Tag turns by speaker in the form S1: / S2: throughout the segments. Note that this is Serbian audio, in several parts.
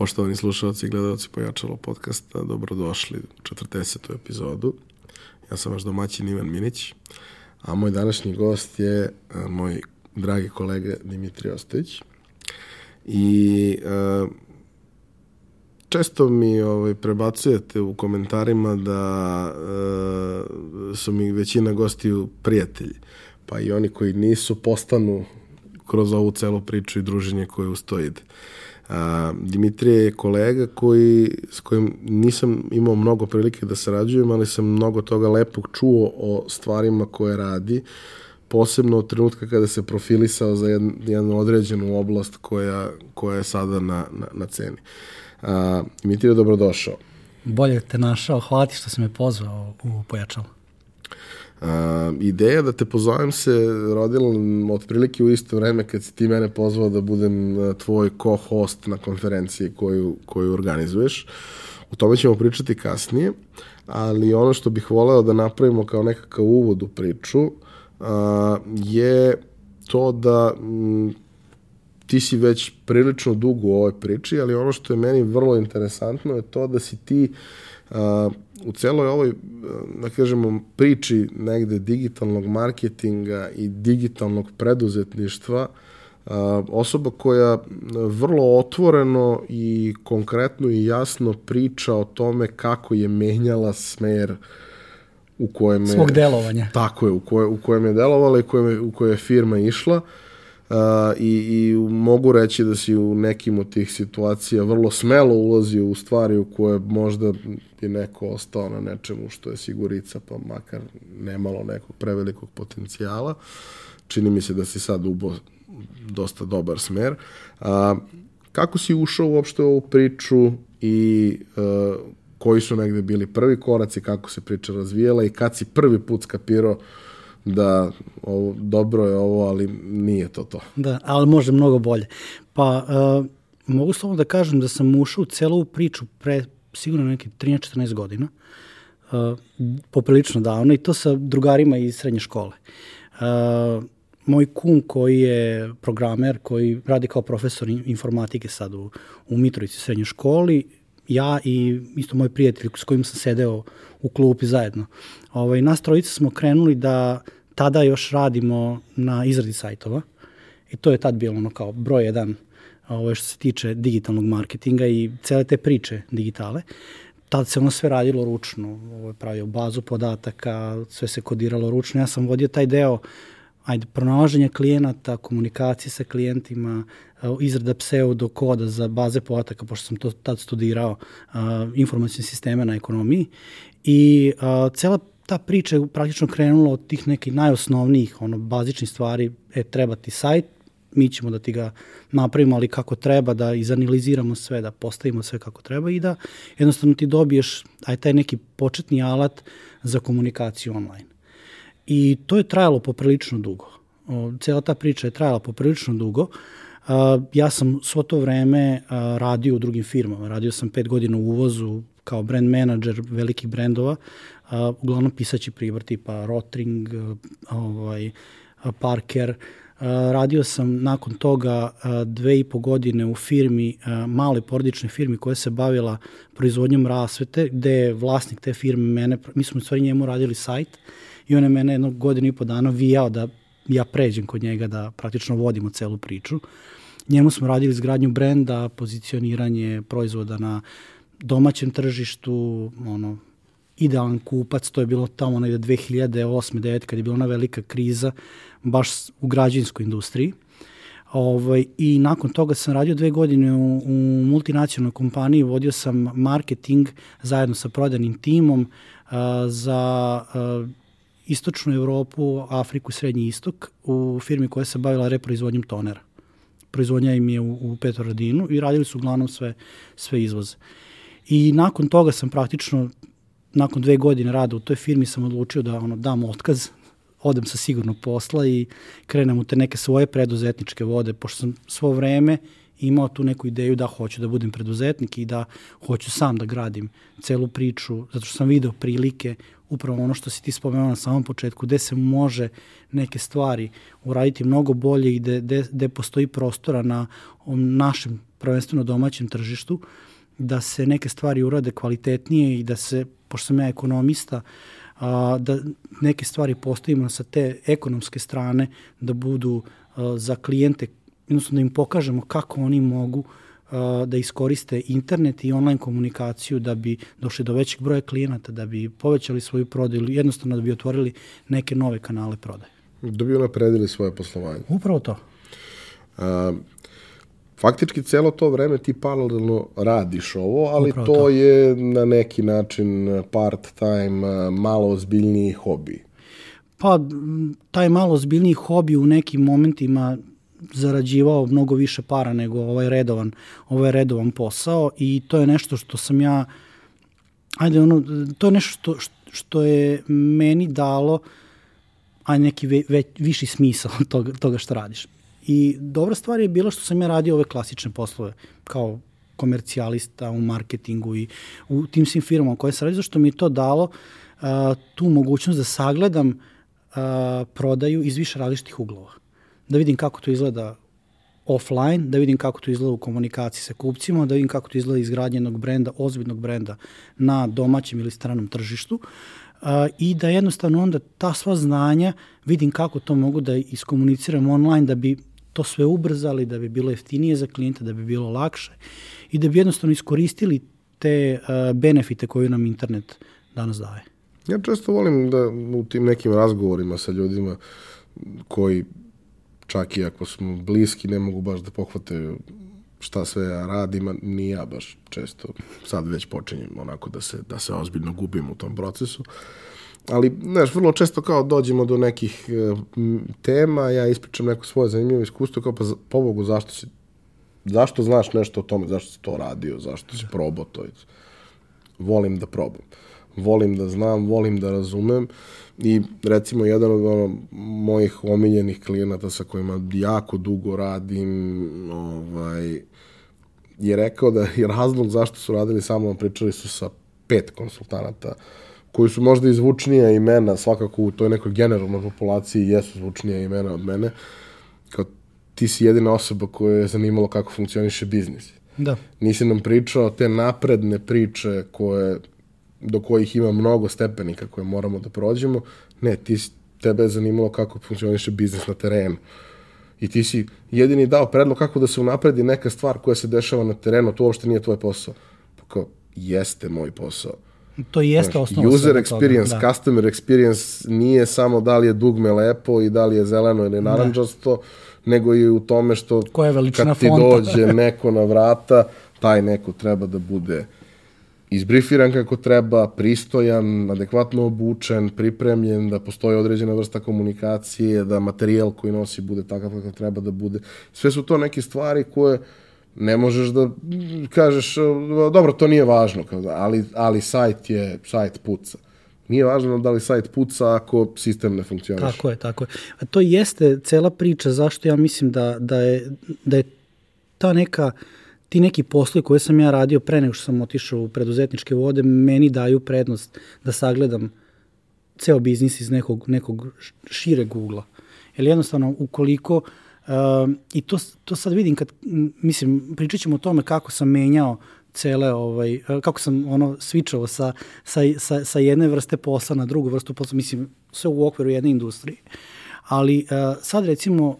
S1: Poštovani slušalci i gledalci Pojačalo podcasta, dobrodošli u 40. epizodu. Ja sam vaš domaćin Ivan Minić, a moj današnji gost je moj dragi kolega Dimitri Ostojić. I uh, često mi ovaj, prebacujete u komentarima da uh, su mi većina gostiju prijatelji, pa i oni koji nisu postanu kroz ovu celu priču i druženje koje ustoji ide. A, Dimitrije je kolega koji, s kojim nisam imao mnogo prilike da sarađujem, ali sam mnogo toga lepog čuo o stvarima koje radi, posebno od trenutka kada se profilisao za jednu, jednu određenu oblast koja, koja je sada na, na, na ceni. A, Dimitrije, dobrodošao.
S2: Bolje te našao, hvala ti što si me pozvao u Pojačalo.
S1: Uh, ideja da te pozovem se rodila otprilike u isto vreme kad si ti mene pozvao da budem tvoj co-host na konferenciji koju, koju organizuješ. O tome ćemo pričati kasnije, ali ono što bih voleo da napravimo kao nekakav uvod u priču uh, je to da m, ti si već prilično dugo u ovoj priči, ali ono što je meni vrlo interesantno je to da si ti uh, u celoj ovoj, da kažemo, priči negde digitalnog marketinga i digitalnog preduzetništva osoba koja vrlo otvoreno i konkretno i jasno priča o tome kako je menjala smer u kojem je...
S2: Svog delovanja.
S1: Tako je, u, koje, u kojem je delovala i kojem je, u kojoj je firma išla. Uh, i, i mogu reći da si u nekim od tih situacija vrlo smelo ulazio u stvari u koje možda bi neko ostao na nečemu što je sigurica, pa makar nemalo nekog prevelikog potencijala. Čini mi se da si sad ubo dosta dobar smer. A, kako si ušao uopšte u ovu priču i a, koji su negde bili prvi koraci, kako se priča razvijela i kad si prvi put skapirao da ovo, dobro je ovo, ali nije to to.
S2: Da, ali može mnogo bolje. Pa uh, mogu samo da kažem da sam ušao u celu priču pre sigurno nekih 13-14 godina, uh, poprilično davno i to sa drugarima iz srednje škole. Uh, moj kum koji je programer, koji radi kao profesor informatike sad u, u Mitrovici srednjoj školi, ja i isto moj prijatelj s kojim sam sedeo u klupi zajedno. Ovaj, nas trojica smo krenuli da tada još radimo na izradi sajtova i to je tad bilo ono kao broj jedan ovaj, što se tiče digitalnog marketinga i cele te priče digitale. Tad se ono sve radilo ručno, ovaj, pravio bazu podataka, sve se kodiralo ručno. Ja sam vodio taj deo ajde, pronalaženja klijenata, komunikacije sa klijentima, izrada pseudo koda za baze podataka, pošto sam to tad studirao, informacijne sisteme na ekonomiji. I cela ta priča je praktično krenula od tih nekih najosnovnijih, ono, bazičnih stvari, e, treba ti sajt, mi ćemo da ti ga napravimo, ali kako treba, da izanaliziramo sve, da postavimo sve kako treba i da jednostavno ti dobiješ aj taj neki početni alat za komunikaciju online. I to je trajalo poprilično dugo. Cela ta priča je trajala poprilično dugo. Ja sam svo to vreme radio u drugim firmama. Radio sam pet godina u uvozu kao brand manager velikih brendova, uh, uglavnom pisaći pribor tipa Rotring, uh, ovaj, Parker. Uh, radio sam nakon toga uh, dve i po godine u firmi, uh, male porodične firmi koja se bavila proizvodnjom rasvete, gde je vlasnik te firme mene, mi smo u stvari njemu radili sajt i on je mene jednog godinu i po dana vijao da ja pređem kod njega da praktično vodimo celu priču. Njemu smo radili izgradnju brenda, pozicioniranje proizvoda na domaćem tržištu, ono, idealan kupac, to je bilo tamo negde 2008. 2009. kad je bila ona velika kriza baš u građinskoj industriji. Ovaj, I nakon toga sam radio dve godine u, u multinacionalnoj kompaniji, vodio sam marketing zajedno sa prodanim timom uh, za uh, istočnu Evropu, Afriku i Srednji istok u firmi koja se bavila reproizvodnjom tonera. Proizvodnja im je u, u Petroradinu i radili su uglavnom sve, sve izvoze. I nakon toga sam praktično, nakon dve godine rada u toj firmi sam odlučio da ono, dam otkaz, odem sa sigurnog posla i krenem u te neke svoje preduzetničke vode, pošto sam svo vreme imao tu neku ideju da hoću da budem preduzetnik i da hoću sam da gradim celu priču, zato što sam video prilike upravo ono što si ti spomenuo na samom početku, gde se može neke stvari uraditi mnogo bolje i gde, gde, gde postoji prostora na našem prvenstveno domaćem tržištu, da se neke stvari urade kvalitetnije i da se, pošto sam ja ekonomista, a, da neke stvari postavimo sa te ekonomske strane, da budu a, za klijente, jednostavno da im pokažemo kako oni mogu a, da iskoriste internet i online komunikaciju da bi došli do većeg broja klijenata, da bi povećali svoju prodaju ili jednostavno da bi otvorili neke nove kanale prodaje.
S1: Da bi napredili svoje poslovanje.
S2: Upravo to.
S1: A, faktički celo to vreme ti paralelno radiš ovo, ali
S2: Upravo
S1: to,
S2: to.
S1: je na neki način part-time, malo ozbiljniji hobi.
S2: Pa, taj malo zbiljniji hobi u nekim momentima zarađivao mnogo više para nego ovaj redovan, ovaj redovan posao i to je nešto što sam ja ajde ono, to je nešto što, što je meni dalo aj neki ve, ve, viši smisao toga, toga što radiš. I dobra stvar je bila što sam ja radio ove klasične poslove, kao komercijalista u marketingu i u tim svim firmama koje sam radio, zašto mi je to dalo uh, tu mogućnost da sagledam uh, prodaju iz više različitih uglova. Da vidim kako to izgleda offline, da vidim kako to izgleda u komunikaciji sa kupcima, da vidim kako to izgleda izgradnjenog brenda, ozbiljnog brenda na domaćem ili stranom tržištu i da jednostavno onda ta sva znanja vidim kako to mogu da iskomuniciram online da bi to sve ubrzali, da bi bilo jeftinije za klijenta, da bi bilo lakše i da bi jednostavno iskoristili te uh, benefite koje nam internet danas daje.
S1: Ja često volim da u tim nekim razgovorima sa ljudima koji čak i ako smo bliski ne mogu baš da pohvate šta sve ja radim, ni ja baš često sad već počinjem onako da se, da se ozbiljno gubim u tom procesu. Ali, znaš, vrlo često kao dođemo do nekih e, tema, ja ispričam neko svoje zanimljivo iskustvo, kao pa pobogu zašto si zašto znaš nešto o tome, zašto si to radio, zašto si probao to. Volim da probam. Volim da znam, volim da razumem i recimo jedan od ono, mojih omiljenih klijenata sa kojima jako dugo radim ovaj, je rekao da je razlog zašto su radili sa mnom, pričali su sa pet konsultanata koji su možda izvučnija imena, svakako u toj nekoj generalnoj populaciji jesu zvučnija imena od mene, kao ti si jedina osoba koja je zanimalo kako funkcioniše biznis.
S2: Da.
S1: Nisi nam pričao te napredne priče koje, do kojih ima mnogo stepenika koje moramo da prođemo. Ne, ti, tebe je zanimalo kako funkcioniše biznis na terenu. I ti si jedini dao predlog kako da se unapredi neka stvar koja se dešava na terenu, to uopšte nije tvoj posao. Pa kao, jeste moj posao.
S2: To jeste
S1: Znaš,
S2: osnova
S1: User experience,
S2: toga, da.
S1: customer experience nije samo da li je dugme lepo i da li je zeleno ili naranđasto, nego i u tome što
S2: Koja je
S1: kad ti
S2: fonta.
S1: dođe neko na vrata, taj neko treba da bude izbrifiran kako treba, pristojan, adekvatno obučen, pripremljen, da postoji određena vrsta komunikacije, da materijal koji nosi bude takav kakav treba da bude. Sve su to neke stvari koje ne možeš da kažeš, dobro, to nije važno, da, ali, ali sajt je, sajt puca. Nije važno da li sajt puca ako sistem ne funkcioniše.
S2: Tako je, tako je. A to jeste cela priča zašto ja mislim da, da, je, da je ta neka ti neki poslovi koje sam ja radio pre nego što sam otišao u preduzetničke vode, meni daju prednost da sagledam ceo biznis iz nekog, nekog šireg ugla. Jer jednostavno, ukoliko, uh, i to, to sad vidim kad, mislim, pričat ćemo o tome kako sam menjao cele, ovaj, uh, kako sam ono svičao sa, sa, sa, sa jedne vrste posla na drugu vrstu posla, mislim, sve u okviru jedne industrije. Ali uh, sad recimo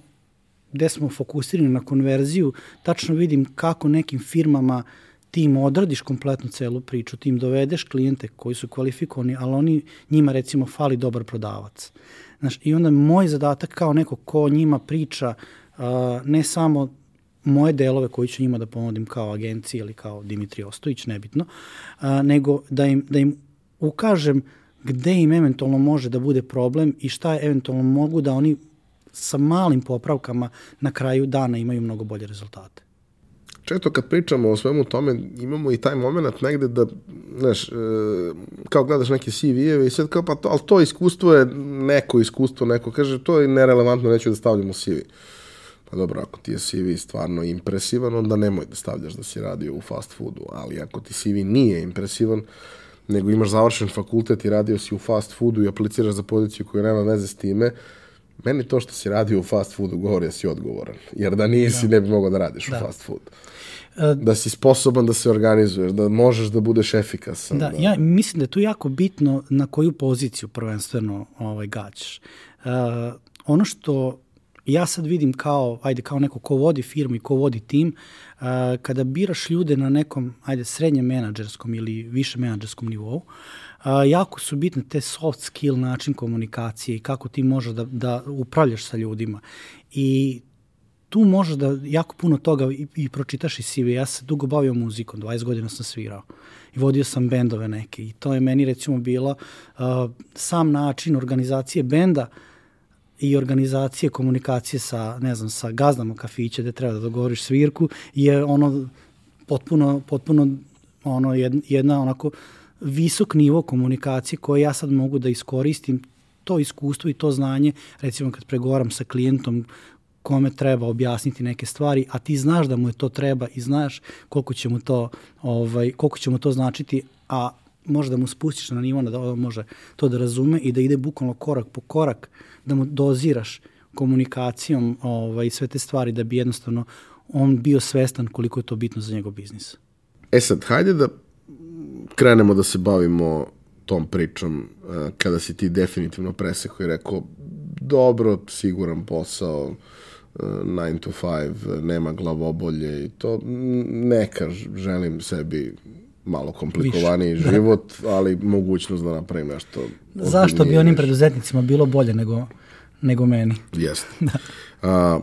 S2: gde smo fokusirani na konverziju, tačno vidim kako nekim firmama ti im odradiš kompletnu celu priču, ti im dovedeš klijente koji su kvalifikovani, ali oni, njima recimo fali dobar prodavac. Znaš, I onda moj zadatak kao neko ko njima priča uh, ne samo moje delove koji ću njima da ponudim kao agenciji ili kao Dimitri Ostojić, nebitno, uh, nego da im, da im ukažem gde im eventualno može da bude problem i šta je eventualno mogu da oni sa malim popravkama na kraju dana imaju mnogo bolje rezultate.
S1: Često kad pričamo o svemu tome, imamo i taj moment negde da, znaš, e, kao gledaš neke CV-eve i sad kao, pa to, ali to iskustvo je neko iskustvo, neko kaže, to je nerelevantno, neću da stavljam u CV. Pa dobro, ako ti je CV stvarno impresivan, onda nemoj da stavljaš da si radio u fast foodu, ali ako ti CV nije impresivan, nego imaš završen fakultet i radio si u fast foodu i apliciraš za poziciju koja nema veze s time, Meni to što si radio u fast foodu govori da si odgovoran. Jer da nisi, da. ne bi mogao da radiš da. u fast foodu. E, da si sposoban da se organizuješ, da možeš da budeš efikasan.
S2: Da, da, ja mislim da je tu jako bitno na koju poziciju prvenstveno ovaj, gađaš. Uh, ono što ja sad vidim kao, ajde, kao neko ko vodi firmu i ko vodi tim, uh, kada biraš ljude na nekom, ajde, srednjem menadžerskom ili više menadžerskom nivou, uh, jako su bitne te soft skill način komunikacije i kako ti možeš da, da upravljaš sa ljudima. I tu možeš da jako puno toga i, i pročitaš i CV. Ja se dugo bavio muzikom, 20 godina sam svirao i vodio sam bendove neke i to je meni recimo bilo uh, sam način organizacije benda i organizacije komunikacije sa, ne znam, sa gazdama kafića gde treba da dogovoriš svirku je ono potpuno, potpuno ono jedna onako visok nivo komunikacije koje ja sad mogu da iskoristim to iskustvo i to znanje, recimo kad pregovaram sa klijentom kome treba objasniti neke stvari, a ti znaš da mu je to treba i znaš koliko će mu to, ovaj, koliko će mu to značiti, a može da mu spustiš na nivo da on može to da razume i da ide bukvalno korak po korak, da mu doziraš komunikacijom ovaj, sve te stvari da bi jednostavno on bio svestan koliko je to bitno za njegov biznis.
S1: E sad, hajde da krenemo da se bavimo tom pričom eh, kada si ti definitivno presekao i rekao dobro, siguran posao, 9 to 5, nema glavobolje i to neka želim sebi malo komplikovaniji Više. život, da. ali mogućnost da napravim nešto.
S2: Zašto bi onim preduzetnicima bilo bolje nego, nego meni?
S1: Jeste. da. A,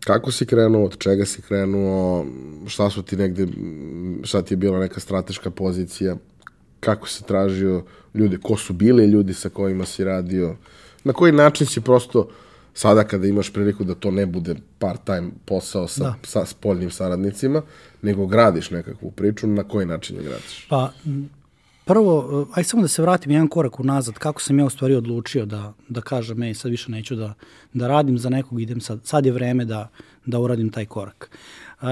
S1: kako si krenuo, od čega si krenuo, šta su ti negde, šta ti je bila neka strateška pozicija, kako si tražio ljude, ko su bili ljudi sa kojima si radio, na koji način si prosto sada kada imaš priliku da to ne bude part-time posao sa, da. sa spoljnim saradnicima, nego gradiš nekakvu priču, na koji način je gradiš?
S2: Pa, prvo, aj samo da se vratim jedan korak unazad, kako sam ja u stvari odlučio da, da kažem, ej, sad više neću da, da radim za nekog, idem sad, sad je vreme da, da uradim taj korak. Uh,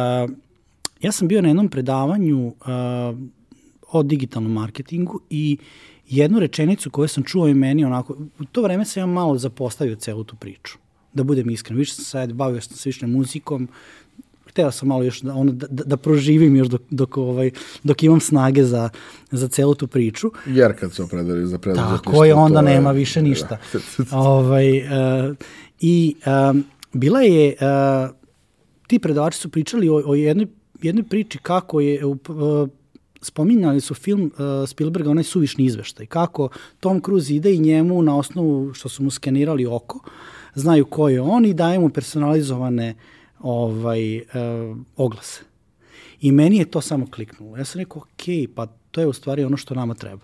S2: ja sam bio na jednom predavanju uh, o digitalnom marketingu i jednu rečenicu koju sam čuo i meni onako, u to vreme sam ja malo zapostavio celu tu priču, da budem iskren. Više sam sad bavio sam se više muzikom, hteo sam malo još da, ono, da, da, da proživim još dok, dok, ovaj, dok imam snage za, za celu tu priču.
S1: Jer kad se opredali za preduzetništvo.
S2: Tako je, onda nema je, više ništa. Da. ovaj, uh, I um, bila je, uh, ti predavači su pričali o, o jednoj, jednoj priči kako je uh, spominjali su film uh, Spielberga, onaj suvišni izveštaj, kako Tom Cruise ide i njemu na osnovu što su mu skenirali oko, znaju ko je on i daje mu personalizovane ovaj, uh, oglase. I meni je to samo kliknulo. Ja sam rekao, ok, pa to je u stvari ono što nama treba.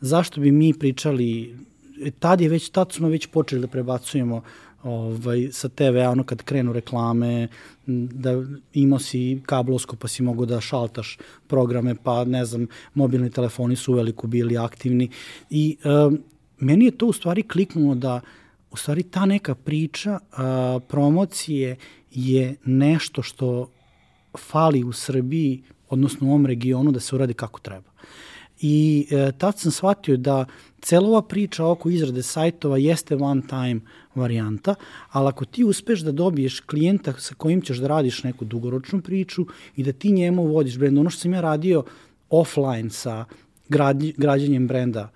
S2: Zašto bi mi pričali, e, tad je već, tad smo već počeli da prebacujemo ovaj, sa TV-a, ono kad krenu reklame, da imao si kablovsko pa si mogo da šaltaš programe, pa ne znam, mobilni telefoni su uveliko bili aktivni i um, meni je to u stvari kliknulo da u stvari ta neka priča a, promocije je nešto što fali u Srbiji, odnosno u ovom regionu da se uradi kako treba. I e, tad sam shvatio da cela ova priča oko izrade sajtova jeste one time varijanta, ali ako ti uspeš da dobiješ klijenta sa kojim ćeš da radiš neku dugoročnu priču i da ti njemu vodiš brend, ono što sam ja radio offline sa građenjem brenda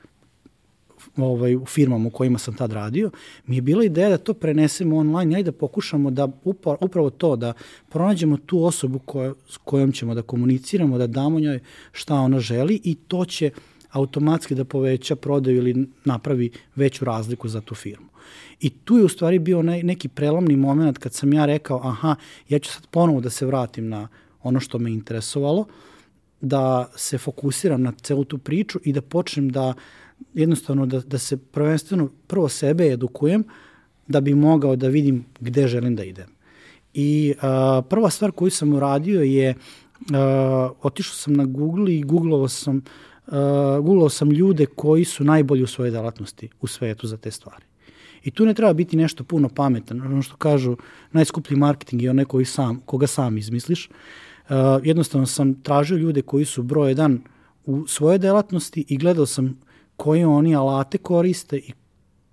S2: ovaj, u firmama u kojima sam tad radio, mi je bila ideja da to prenesemo online i da pokušamo da upravo to, da pronađemo tu osobu koja, s kojom ćemo da komuniciramo, da damo njoj šta ona želi i to će automatski da poveća prodaju ili napravi veću razliku za tu firmu. I tu je u stvari bio ne, neki prelomni moment kad sam ja rekao, aha, ja ću sad ponovo da se vratim na ono što me interesovalo, da se fokusiram na celu tu priču i da počnem da uh, jednostavno da, da se prvenstveno prvo sebe edukujem da bi mogao da vidim gde želim da idem. I a, prva stvar koju sam uradio je a, otišao sam na Google i googlovao sam a, googlovao sam ljude koji su najbolji u svojoj delatnosti u svetu za te stvari. I tu ne treba biti nešto puno pametan. Ono što kažu, najskuplji marketing je onaj koji sam, koga sam izmisliš. Uh, jednostavno sam tražio ljude koji su broj jedan u svojoj delatnosti i gledao sam koje oni alate koriste i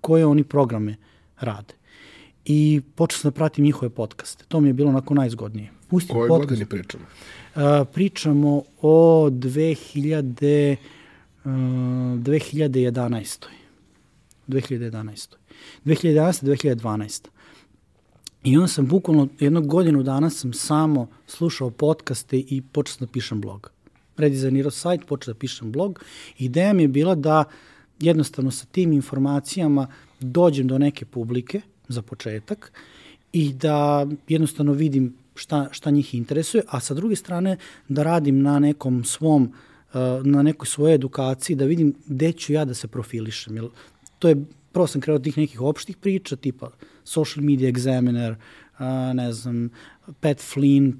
S2: koje oni programe rade. i počeo sam da pratim njihove podcaste. To mi je bilo onako najzgodnije.
S1: Pustim Koje podcast. godine pričamo?
S2: Uh, pričamo o 2000, uh, 2011. 2011. 2011. 2012. I onda sam bukvalno jednog godinu dana sam samo slušao podcaste i počeo sam da pišem blog. Redizajnirao sajt, počeo da pišem blog. Ideja mi je bila da jednostavno sa tim informacijama dođem do neke publike za početak i da jednostavno vidim šta, šta njih interesuje, a sa druge strane da radim na nekom svom, uh, na nekoj svojoj edukaciji, da vidim gde ću ja da se profilišem. Jer to je, prvo sam krenuo tih nekih opštih priča, tipa Social Media Examiner, uh, ne znam, Pat Flynn,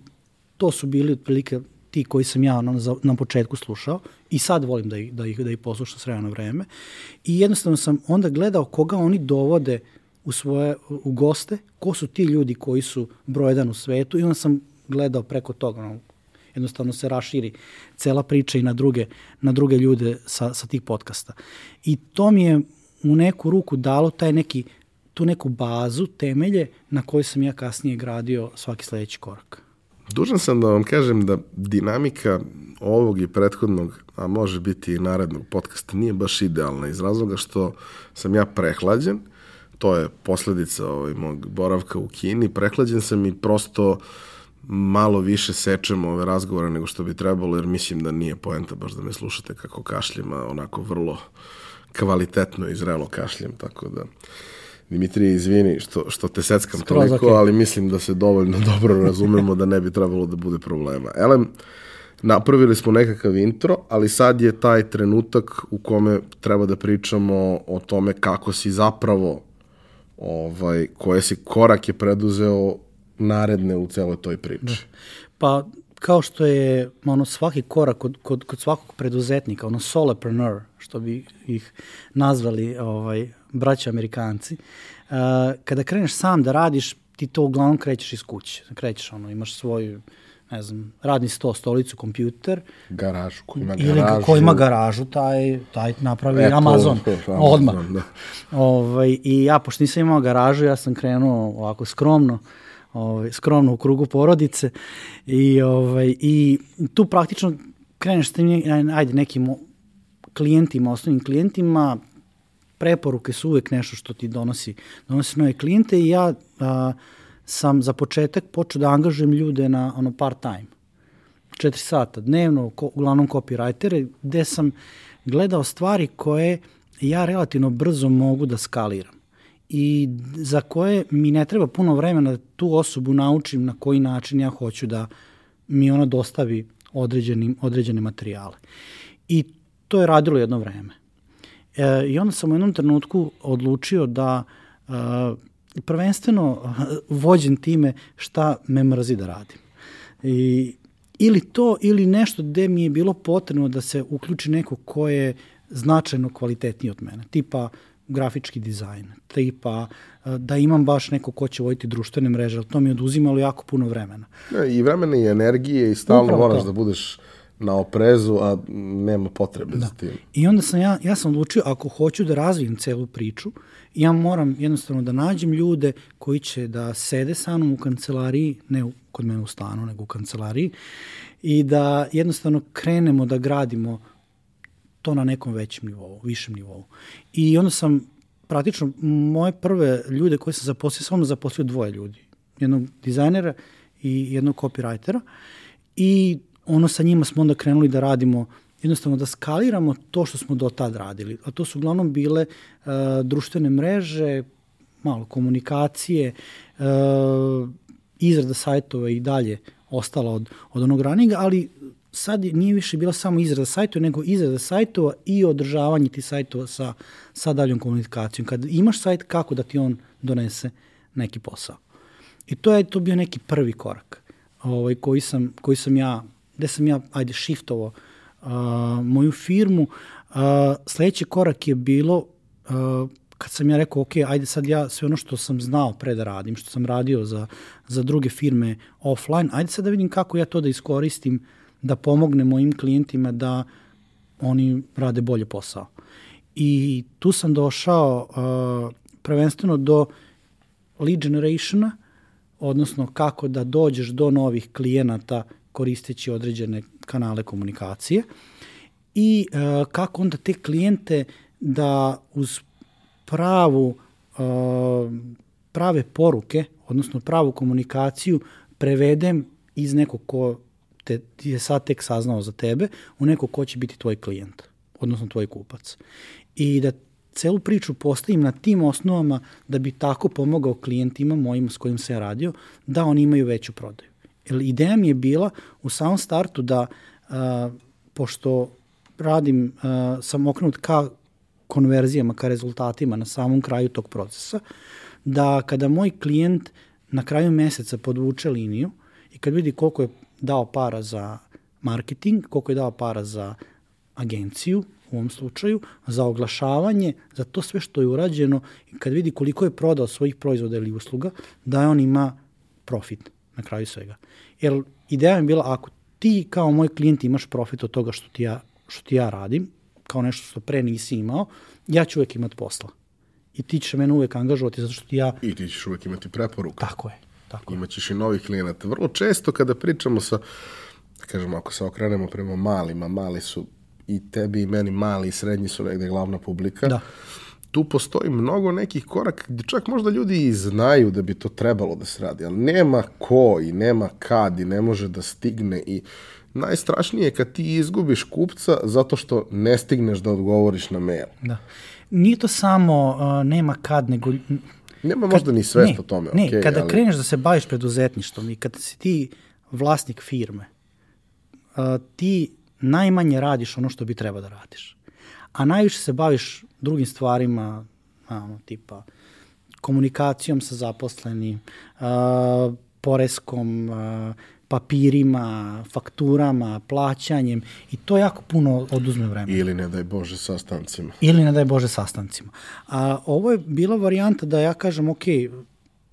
S2: to su bili otprilike ti koji sam ja na, na početku slušao i sad volim da ih, da ih, da ih poslušam s vremena vreme. I jednostavno sam onda gledao koga oni dovode u svoje u goste, ko su ti ljudi koji su broj jedan u svetu i onda sam gledao preko toga, no, jednostavno se raširi cela priča i na druge, na druge ljude sa, sa tih podcasta. I to mi je u neku ruku dalo taj neki, tu neku bazu, temelje na kojoj sam ja kasnije gradio svaki sledeći korak.
S1: Dužan sam da vam kažem da dinamika ovog i prethodnog, a može biti i narednog podcasta, nije baš idealna iz razloga što sam ja prehlađen, to je posledica ovaj, mog boravka u Kini, prehlađen sam i prosto malo više sečem ove razgovore nego što bi trebalo, jer mislim da nije poenta baš da me slušate kako kašljem, a onako vrlo kvalitetno i zrelo kašljem, tako da Dimitrije, izvini što, što te seckam Skroz toliko, okay. ali mislim da se dovoljno dobro razumemo da ne bi trebalo da bude problema. Elem, napravili smo nekakav intro, ali sad je taj trenutak u kome treba da pričamo o tome kako si zapravo ovaj, koje si korak je preduzeo naredne u celoj toj priči. Da.
S2: Pa kao što je ono svaki korak kod, kod, kod svakog preduzetnika, ono solopreneur, što bi ih nazvali ovaj, braća Amerikanci, uh, kada kreneš sam da radiš, ti to uglavnom krećeš iz kuće. Krećeš, ono, imaš svoju ne znam, radni sto, stolicu, kompjuter.
S1: Garažu, ko ima garažu.
S2: Ili ko ima garažu, taj, taj napravi e, Amazon, to, odmah. Da. Ovaj, I ja, pošto nisam imao garažu, ja sam krenuo ovako skromno, ovaj, skromno u krugu porodice i, ovaj, i tu praktično kreneš s tim, ajde, nekim klijentima, osnovnim klijentima, preporuke su uvek nešto što ti donosi, donosi nove klijente i ja a, sam za početak počeo da angažujem ljude na ono part time. 4 sata dnevno, ko, uglavnom copywritere, gde sam gledao stvari koje ja relativno brzo mogu da skaliram i za koje mi ne treba puno vremena da tu osobu naučim na koji način ja hoću da mi ona dostavi određeni, određene materijale. I to je radilo jedno vreme. E, I onda sam u jednom trenutku odlučio da e, prvenstveno vođen time šta me mrzi da radim. I, ili to, ili nešto gde mi je bilo potrebno da se uključi neko ko je značajno kvalitetniji od mene. Tipa grafički dizajn, tipa e, da imam baš neko ko će voditi društvene mreže, ali to mi je oduzimalo jako puno vremena.
S1: Ja, I vremena i energije i stalno Upravo moraš to. da budeš na oprezu, a nema potrebe da. za tim.
S2: I onda sam ja, ja sam odlučio, ako hoću da razvijem celu priču, ja moram jednostavno da nađem ljude koji će da sede sa mnom u kancelariji, ne u, kod mene u stanu, nego u kancelariji, i da jednostavno krenemo da gradimo to na nekom većem nivou, višem nivou. I onda sam praktično moje prve ljude koje sam zaposlio, samo zaposlio dvoje ljudi. Jednog dizajnera i jednog copywritera. I ono sa njima smo onda krenuli da radimo jednostavno da skaliramo to što smo do tad radili. A to su uglavnom bile uh, društvene mreže, malo komunikacije, uh, izrada sajtova i dalje ostala od, od onog ranijega, ali sad nije više bila samo izrada sajtova, nego izrada sajtova i održavanje tih sajtova sa, sa daljom komunikacijom. Kad imaš sajt, kako da ti on donese neki posao. I to je to bio neki prvi korak ovaj, koji, sam, koji sam ja, gde sam ja, ajde, shiftovao uh, moju firmu. Uh, sledeći korak je bilo uh, kad sam ja rekao, ok, ajde sad ja sve ono što sam znao pre da radim, što sam radio za, za druge firme offline, ajde sad da vidim kako ja to da iskoristim uh, da pomogne mojim klijentima da oni rade bolje posao. I tu sam došao uh, prvenstveno do lead generationa, odnosno kako da dođeš do novih klijenata koristeći određene kanale komunikacije i uh, kako onda te klijente da uz pravu uh, prave poruke, odnosno pravu komunikaciju prevedem iz nekog ko te je sad tek saznao za tebe u nekog ko će biti tvoj klijent, odnosno tvoj kupac. I da celu priču postavim na tim osnovama da bi tako pomogao klijentima mojim s kojim se ja radio, da oni imaju veću prodaju. Jer ideja mi je bila u samom startu da, uh, pošto radim, uh, sam okrenut ka konverzijama, ka rezultatima na samom kraju tog procesa, da kada moj klijent na kraju meseca podvuče liniju i kad vidi koliko je dao para za marketing, koliko je dao para za agenciju, u ovom slučaju, za oglašavanje, za to sve što je urađeno i kad vidi koliko je prodao svojih proizvoda ili usluga, da on ima profit na kraju svega. Jer ideja je bila, ako ti kao moj klijent imaš profit od toga što ti ja, što ti ja radim, kao nešto što pre nisi imao, ja ću uvek imati posla. I ti ćeš mene uvek angažovati zato što ti ja...
S1: I ti ćeš uvek imati preporuka.
S2: Tako je. Tako
S1: Imaćeš i novih klijenata. Vrlo često kada pričamo sa, da kažemo, ako se okrenemo prema malima, mali su i tebi i meni mali i srednji su negde glavna publika.
S2: Da.
S1: Tu postoji mnogo nekih koraka gde čak možda ljudi i znaju da bi to trebalo da se radi, ali nema ko i nema kad i ne može da stigne i najstrašnije je kad ti izgubiš kupca zato što ne stigneš da odgovoriš na mail.
S2: Da. Nije to samo uh, nema kad, nego...
S1: Nema kad, možda ni svest o tome.
S2: Ne,
S1: okay,
S2: kada
S1: ali...
S2: kreneš da se baviš preduzetništvom i kada si ti vlasnik firme, uh, ti najmanje radiš ono što bi trebao da radiš. A najviše se baviš drugim stvarima, ono, tipa komunikacijom sa zaposlenim, uh, poreskom, uh, papirima, fakturama, plaćanjem i to jako puno oduzme vremena.
S1: Ili ne daj Bože sastancima.
S2: Ili ne daj Bože sastancima. A ovo je bila varijanta da ja kažem, ok,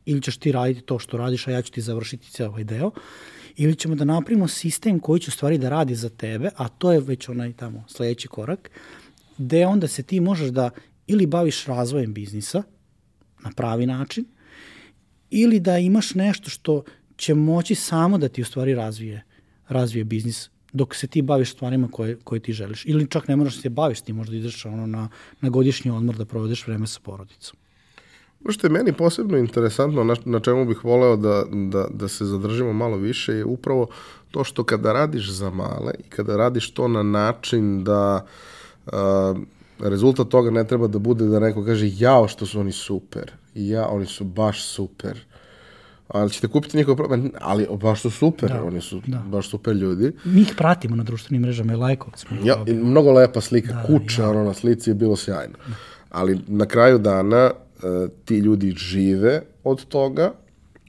S2: ili ćeš ti raditi to što radiš, a ja ću ti završiti cijel ovaj deo, ili ćemo da napravimo sistem koji će u stvari da radi za tebe, a to je već onaj tamo sledeći korak, gde onda se ti možeš da ili baviš razvojem biznisa na pravi način, ili da imaš nešto što će moći samo da ti u stvari razvije, razvije biznis dok se ti baviš stvarima koje, koje ti želiš. Ili čak ne moraš da se baviš, ti možda ideš ono na, na godišnji odmor da provedeš vreme sa porodicom.
S1: Ono što je meni posebno interesantno, na, na čemu bih voleo da, da, da se zadržimo malo više, je upravo to što kada radiš za male i kada radiš to na način da a, rezultat toga ne treba da bude da neko kaže jao što su oni super, ja, oni su baš super, ali ćete kupiti njihov problem, ali baš su super, da, oni su da. baš super ljudi.
S2: Mi ih pratimo na društvenim mrežama i lajkova smo.
S1: Ja, i mnogo lepa slika, da, kuća, ja. ono na slici je bilo sjajno. Da. Ali na kraju dana uh, ti ljudi žive od toga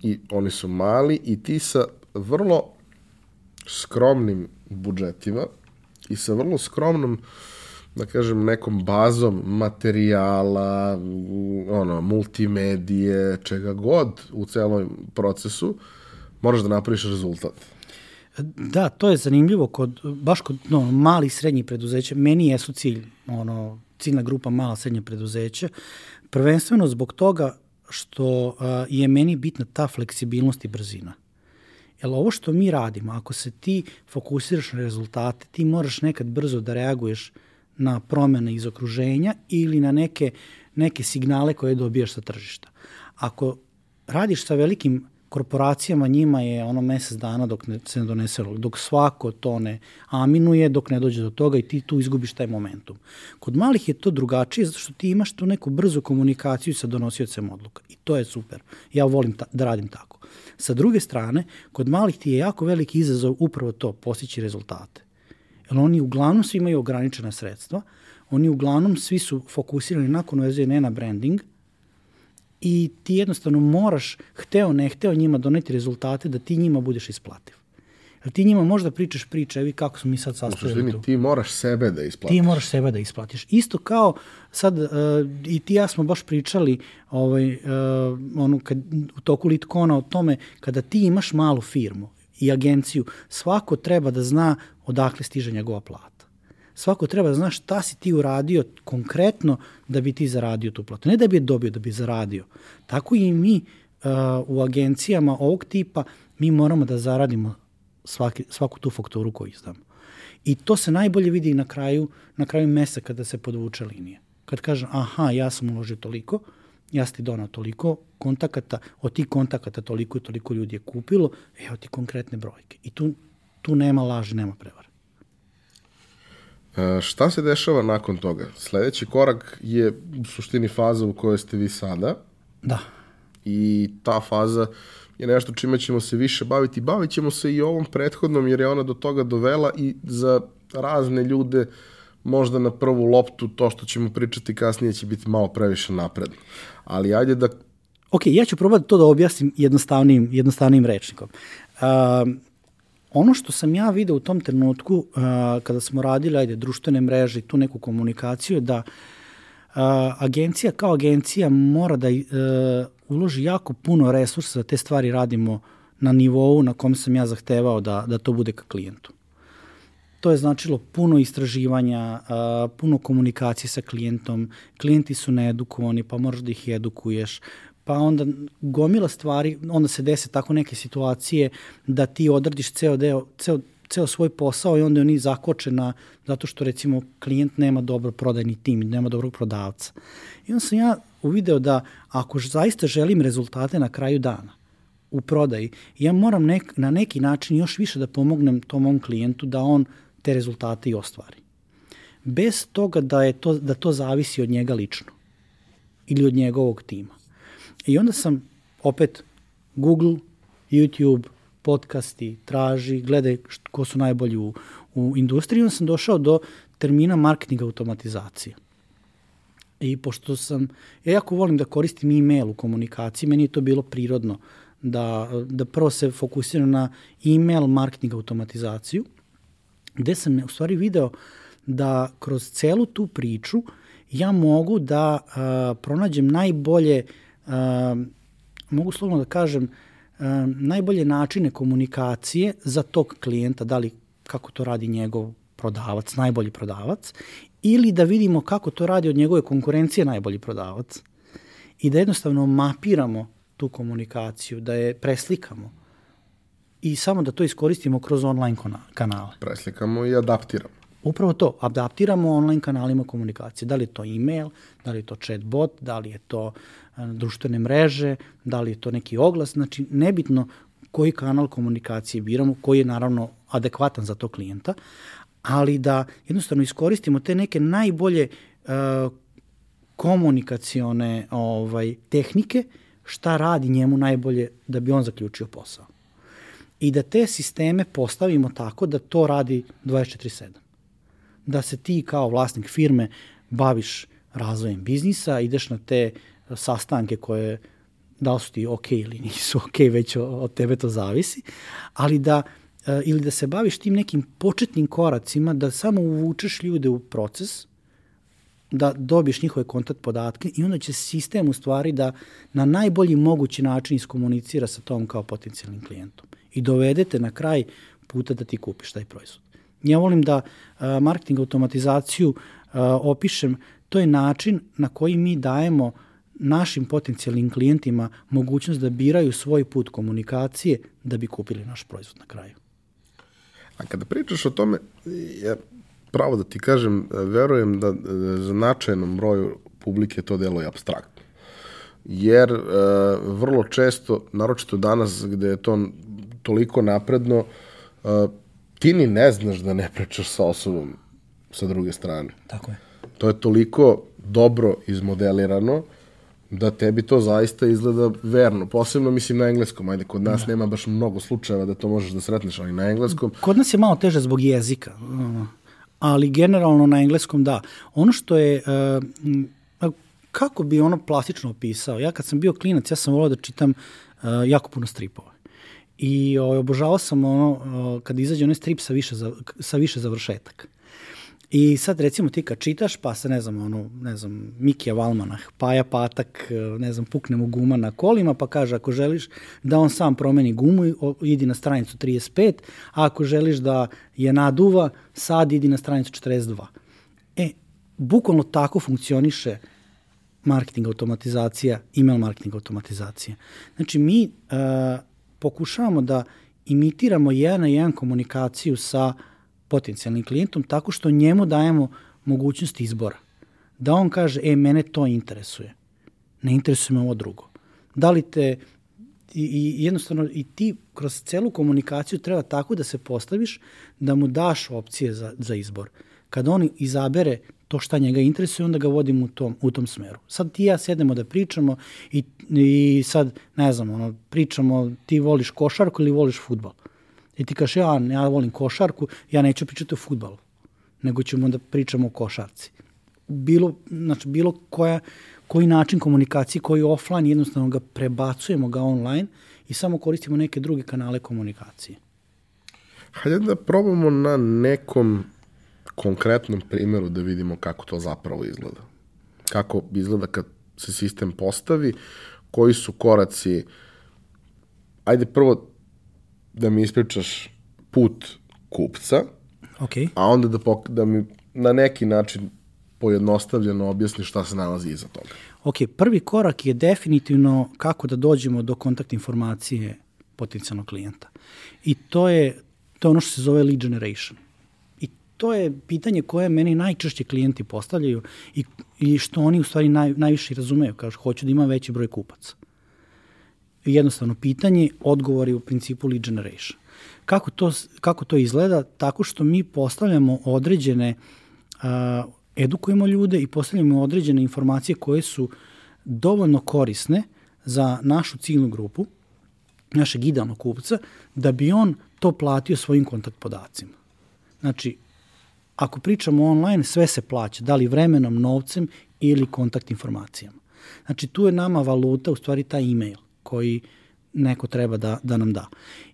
S1: i oni su mali i ti sa vrlo skromnim budžetima i sa vrlo skromnom uh, da kažem, nekom bazom materijala, ono, multimedije, čega god u celom procesu, moraš da napraviš rezultat.
S2: Da, to je zanimljivo kod, baš kod no, mali i srednjih preduzeća. Meni jesu cilj, ono, ciljna grupa mala srednja preduzeća, prvenstveno zbog toga što uh, je meni bitna ta fleksibilnost i brzina. Jer ovo što mi radimo, ako se ti fokusiraš na rezultate, ti moraš nekad brzo da reaguješ uh, na promene iz okruženja ili na neke, neke signale koje dobijaš sa tržišta. Ako radiš sa velikim korporacijama, njima je ono mesec dana dok ne, se ne donese rok, dok svako to ne aminuje, dok ne dođe do toga i ti tu izgubiš taj momentum. Kod malih je to drugačije zato što ti imaš tu neku brzu komunikaciju sa donosiocem odluka i to je super. Ja volim ta, da radim tako. Sa druge strane, kod malih ti je jako veliki izazov upravo to, postići rezultate. Jer oni uglavnom svi imaju ograničena sredstva, oni uglavnom svi su fokusirani na konverziju, ne na branding, i ti jednostavno moraš, hteo ne hteo, njima doneti rezultate da ti njima budeš isplativ. Jer ti njima možda pričaš priče, evi kako smo mi sad sastavili
S1: tu. Ti moraš sebe da isplatiš.
S2: Ti moraš sebe da isplatiš. Isto kao sad uh, i ti ja smo baš pričali ovaj, uh, ono, kad, u toku Litkona o tome kada ti imaš malu firmu i agenciju, svako treba da zna odakle stiže njegova plata. Svako treba da zna šta si ti uradio konkretno da bi ti zaradio tu platu. Ne da bi je dobio, da bi zaradio. Tako i mi u agencijama ovog tipa mi moramo da zaradimo svaki, svaku tu fakturu koju izdamo. I to se najbolje vidi na kraju, na kraju mesa kada se podvuče linija. Kad kažem, aha, ja sam uložio toliko, ja sam ti donao toliko kontakata, od tih kontakata toliko i toliko ljudi je kupilo, evo ti konkretne brojke. I tu, tu nema laži, nema prevara.
S1: E, šta se dešava nakon toga? Sledeći korak je u suštini faza u kojoj ste vi sada.
S2: Da.
S1: I ta faza je nešto čime ćemo se više baviti. Bavit ćemo se i ovom prethodnom jer je ona do toga dovela i za razne ljude možda na prvu loptu to što ćemo pričati kasnije će biti malo previše napredno. Ali ajde da...
S2: Ok, ja ću probati to da objasnim jednostavnim, jednostavnim rečnikom. Uh, ono što sam ja video u tom trenutku uh, kada smo radili ajde, društvene mreže i tu neku komunikaciju je da uh, agencija kao agencija mora da uh, uloži jako puno resursa da te stvari radimo na nivou na kom sam ja zahtevao da, da to bude ka klijentu. To je značilo puno istraživanja, puno komunikacije sa klijentom, klijenti su needukovani, pa moraš da ih edukuješ, pa onda gomila stvari, onda se dese tako neke situacije da ti odradiš ceo deo, ceo, ceo svoj posao i onda oni zakočena zato što recimo klijent nema dobro prodajni tim, nema dobrog prodavca. I onda sam ja uvideo da ako zaista želim rezultate na kraju dana, u prodaji, ja moram nek, na neki način još više da pomognem tom mom klijentu da on te rezultate i ostvari. Bez toga da, je to, da to zavisi od njega lično ili od njegovog tima. I onda sam opet Google, YouTube, podcasti, traži, gledaj ko su najbolji u, u industriji. Onda sam došao do termina marketing automatizacije. I pošto sam, ja jako volim da koristim e-mail u komunikaciji, meni je to bilo prirodno da, da prvo se fokusiram na e-mail marketing automatizaciju, gde sam u stvari video da kroz celu tu priču ja mogu da a, pronađem najbolje, a, mogu slovno da kažem, a, najbolje načine komunikacije za tog klijenta, da li kako to radi njegov prodavac, najbolji prodavac, ili da vidimo kako to radi od njegove konkurencije najbolji prodavac i da jednostavno mapiramo tu komunikaciju, da je preslikamo i samo da to iskoristimo kroz online kanale.
S1: Preslikamo i adaptiramo.
S2: Upravo to, adaptiramo online kanalima komunikacije. Da li je to e-mail, da li je to chatbot, da li je to e, društvene mreže, da li je to neki oglas, znači nebitno koji kanal komunikacije biramo, koji je naravno adekvatan za to klijenta, ali da jednostavno iskoristimo te neke najbolje uh, komunikacione ovaj, tehnike šta radi njemu najbolje da bi on zaključio posao i da te sisteme postavimo tako da to radi 24-7. Da se ti kao vlasnik firme baviš razvojem biznisa, ideš na te sastanke koje da li su ti ok ili nisu ok, već od tebe to zavisi, ali da e, ili da se baviš tim nekim početnim koracima, da samo uvučeš ljude u proces, da dobiješ njihove kontakt podatke i onda će sistem u stvari da na najbolji mogući način iskomunicira sa tom kao potencijalnim klijentom i dovedete na kraj puta da ti kupiš taj proizvod. Ja volim da marketing automatizaciju opišem, to je način na koji mi dajemo našim potencijalnim klijentima mogućnost da biraju svoj put komunikacije da bi kupili naš proizvod na kraju.
S1: A kada pričaš o tome, ja pravo da ti kažem, verujem da, da za značajnom broju publike to deluje abstraktno. Jer e, vrlo često, naročito danas gde je to toliko napredno, uh, ti ni ne znaš da ne pričaš sa osobom sa druge strane.
S2: Tako je.
S1: To je toliko dobro izmodelirano da tebi to zaista izgleda verno. Posebno mislim na engleskom, ajde, kod nas da. nema baš mnogo slučajeva da to možeš da sretneš, ali na engleskom...
S2: Kod nas je malo teže zbog jezika, ali generalno na engleskom da. Ono što je... Uh, kako bi ono plastično opisao? Ja kad sam bio klinac, ja sam volao da čitam uh, jako puno stripova. I ovaj, obožavao sam ono, o, kad izađe onaj strip sa više, za, sa više završetaka. I sad recimo ti kad čitaš, pa se ne znam, ono, ne znam, Mikija Valmanah, Paja Patak, ne znam, pukne mu guma na kolima, pa kaže ako želiš da on sam promeni gumu, idi na stranicu 35, a ako želiš da je naduva, sad idi na stranicu 42. E, bukvalno tako funkcioniše marketing automatizacija, email marketing automatizacija. Znači, mi uh, pokušavamo da imitiramo jedan na jedan komunikaciju sa potencijalnim klijentom tako što njemu dajemo mogućnost izbora. Da on kaže, e, mene to interesuje. Ne interesuje me ovo drugo. Da li te i, i jednostavno i ti kroz celu komunikaciju treba tako da se postaviš da mu daš opcije za, za izbor. Kada on izabere to šta njega interesuje, onda ga vodim u tom, u tom smeru. Sad ti ja sedemo da pričamo i, i sad, ne znam, ono, pričamo ti voliš košarku ili voliš futbal. I ti kažeš, ja, ja volim košarku, ja neću pričati o futbalu, nego ćemo da pričamo o košarci. Bilo, znači, bilo koja, koji način komunikacije, koji offline, jednostavno ga prebacujemo ga online i samo koristimo neke druge kanale komunikacije.
S1: Hajde da probamo na nekom konkretnom primjeru da vidimo kako to zapravo izgleda. Kako izgleda kad se sistem postavi, koji su koraci, ajde prvo da mi ispričaš put kupca,
S2: okay.
S1: a onda da, pok da mi na neki način pojednostavljeno objasni šta se nalazi iza toga.
S2: Ok, prvi korak je definitivno kako da dođemo do kontakt informacije potencijalnog klijenta. I to je, to je ono što se zove lead generation. I to je pitanje koje meni najčešće klijenti postavljaju i, i što oni u stvari naj, najviše razumeju. Kažu, hoću da imam veći broj kupaca. Jednostavno pitanje, odgovor je u principu lead generation. Kako to, kako to izgleda? Tako što mi postavljamo određene uh, edukujemo ljude i postavljamo određene informacije koje su dovoljno korisne za našu ciljnu grupu, našeg idealnog kupca, da bi on to platio svojim kontakt podacima. Znači, ako pričamo online, sve se plaća, da li vremenom, novcem ili kontakt informacijama. Znači, tu je nama valuta, u stvari taj e-mail koji neko treba da, da nam da.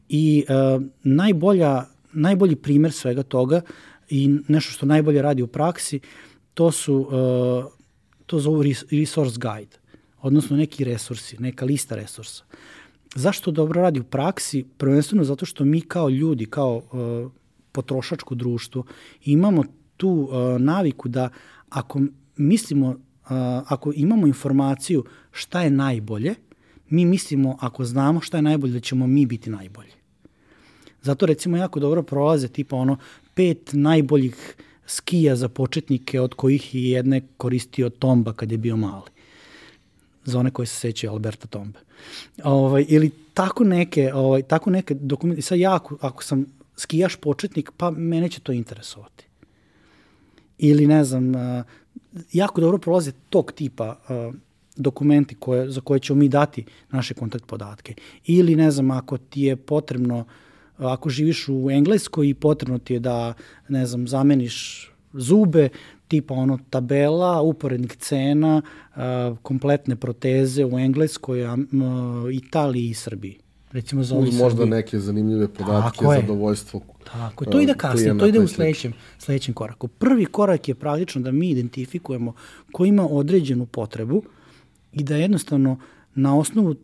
S2: I uh, najbolja, najbolji primer svega toga i nešto što najbolje radi u praksi, to su, uh, to zovu resource guide, odnosno neki resursi, neka lista resursa. Zašto dobro radi u praksi? Prvenstveno zato što mi kao ljudi, kao uh, potrošačko društvo, imamo tu uh, naviku da ako mislimo, uh, ako imamo informaciju šta je najbolje, mi mislimo ako znamo šta je najbolje da ćemo mi biti najbolji. Zato recimo jako dobro prolaze tipa ono pet najboljih skija za početnike od kojih je jedne koristio Tomba kad je bio mali. Za one koji se sećaju Alberta Tombe. Ovaj, ili tako neke, ovaj, tako neke dokumenti. Sad ja ako, ako sam skijaš početnik, pa mene će to interesovati. Ili ne znam, jako dobro prolaze tog tipa dokumenti koje, za koje ćemo mi dati naše kontakt podatke. Ili ne znam, ako ti je potrebno uh, ako živiš u Engleskoj i potrebno ti je da, ne znam, zameniš zube, tipa ono tabela, uporednik cena, kompletne proteze u Engleskoj, Italiji i Srbiji. Recimo za
S1: Uz možda Srbiji. neke zanimljive podatke, Tako zadovoljstvo.
S2: Tako, to ide kasnije, to ide u sledećem, sledećem koraku. Prvi korak je praktično da mi identifikujemo ko ima određenu potrebu i da jednostavno na osnovu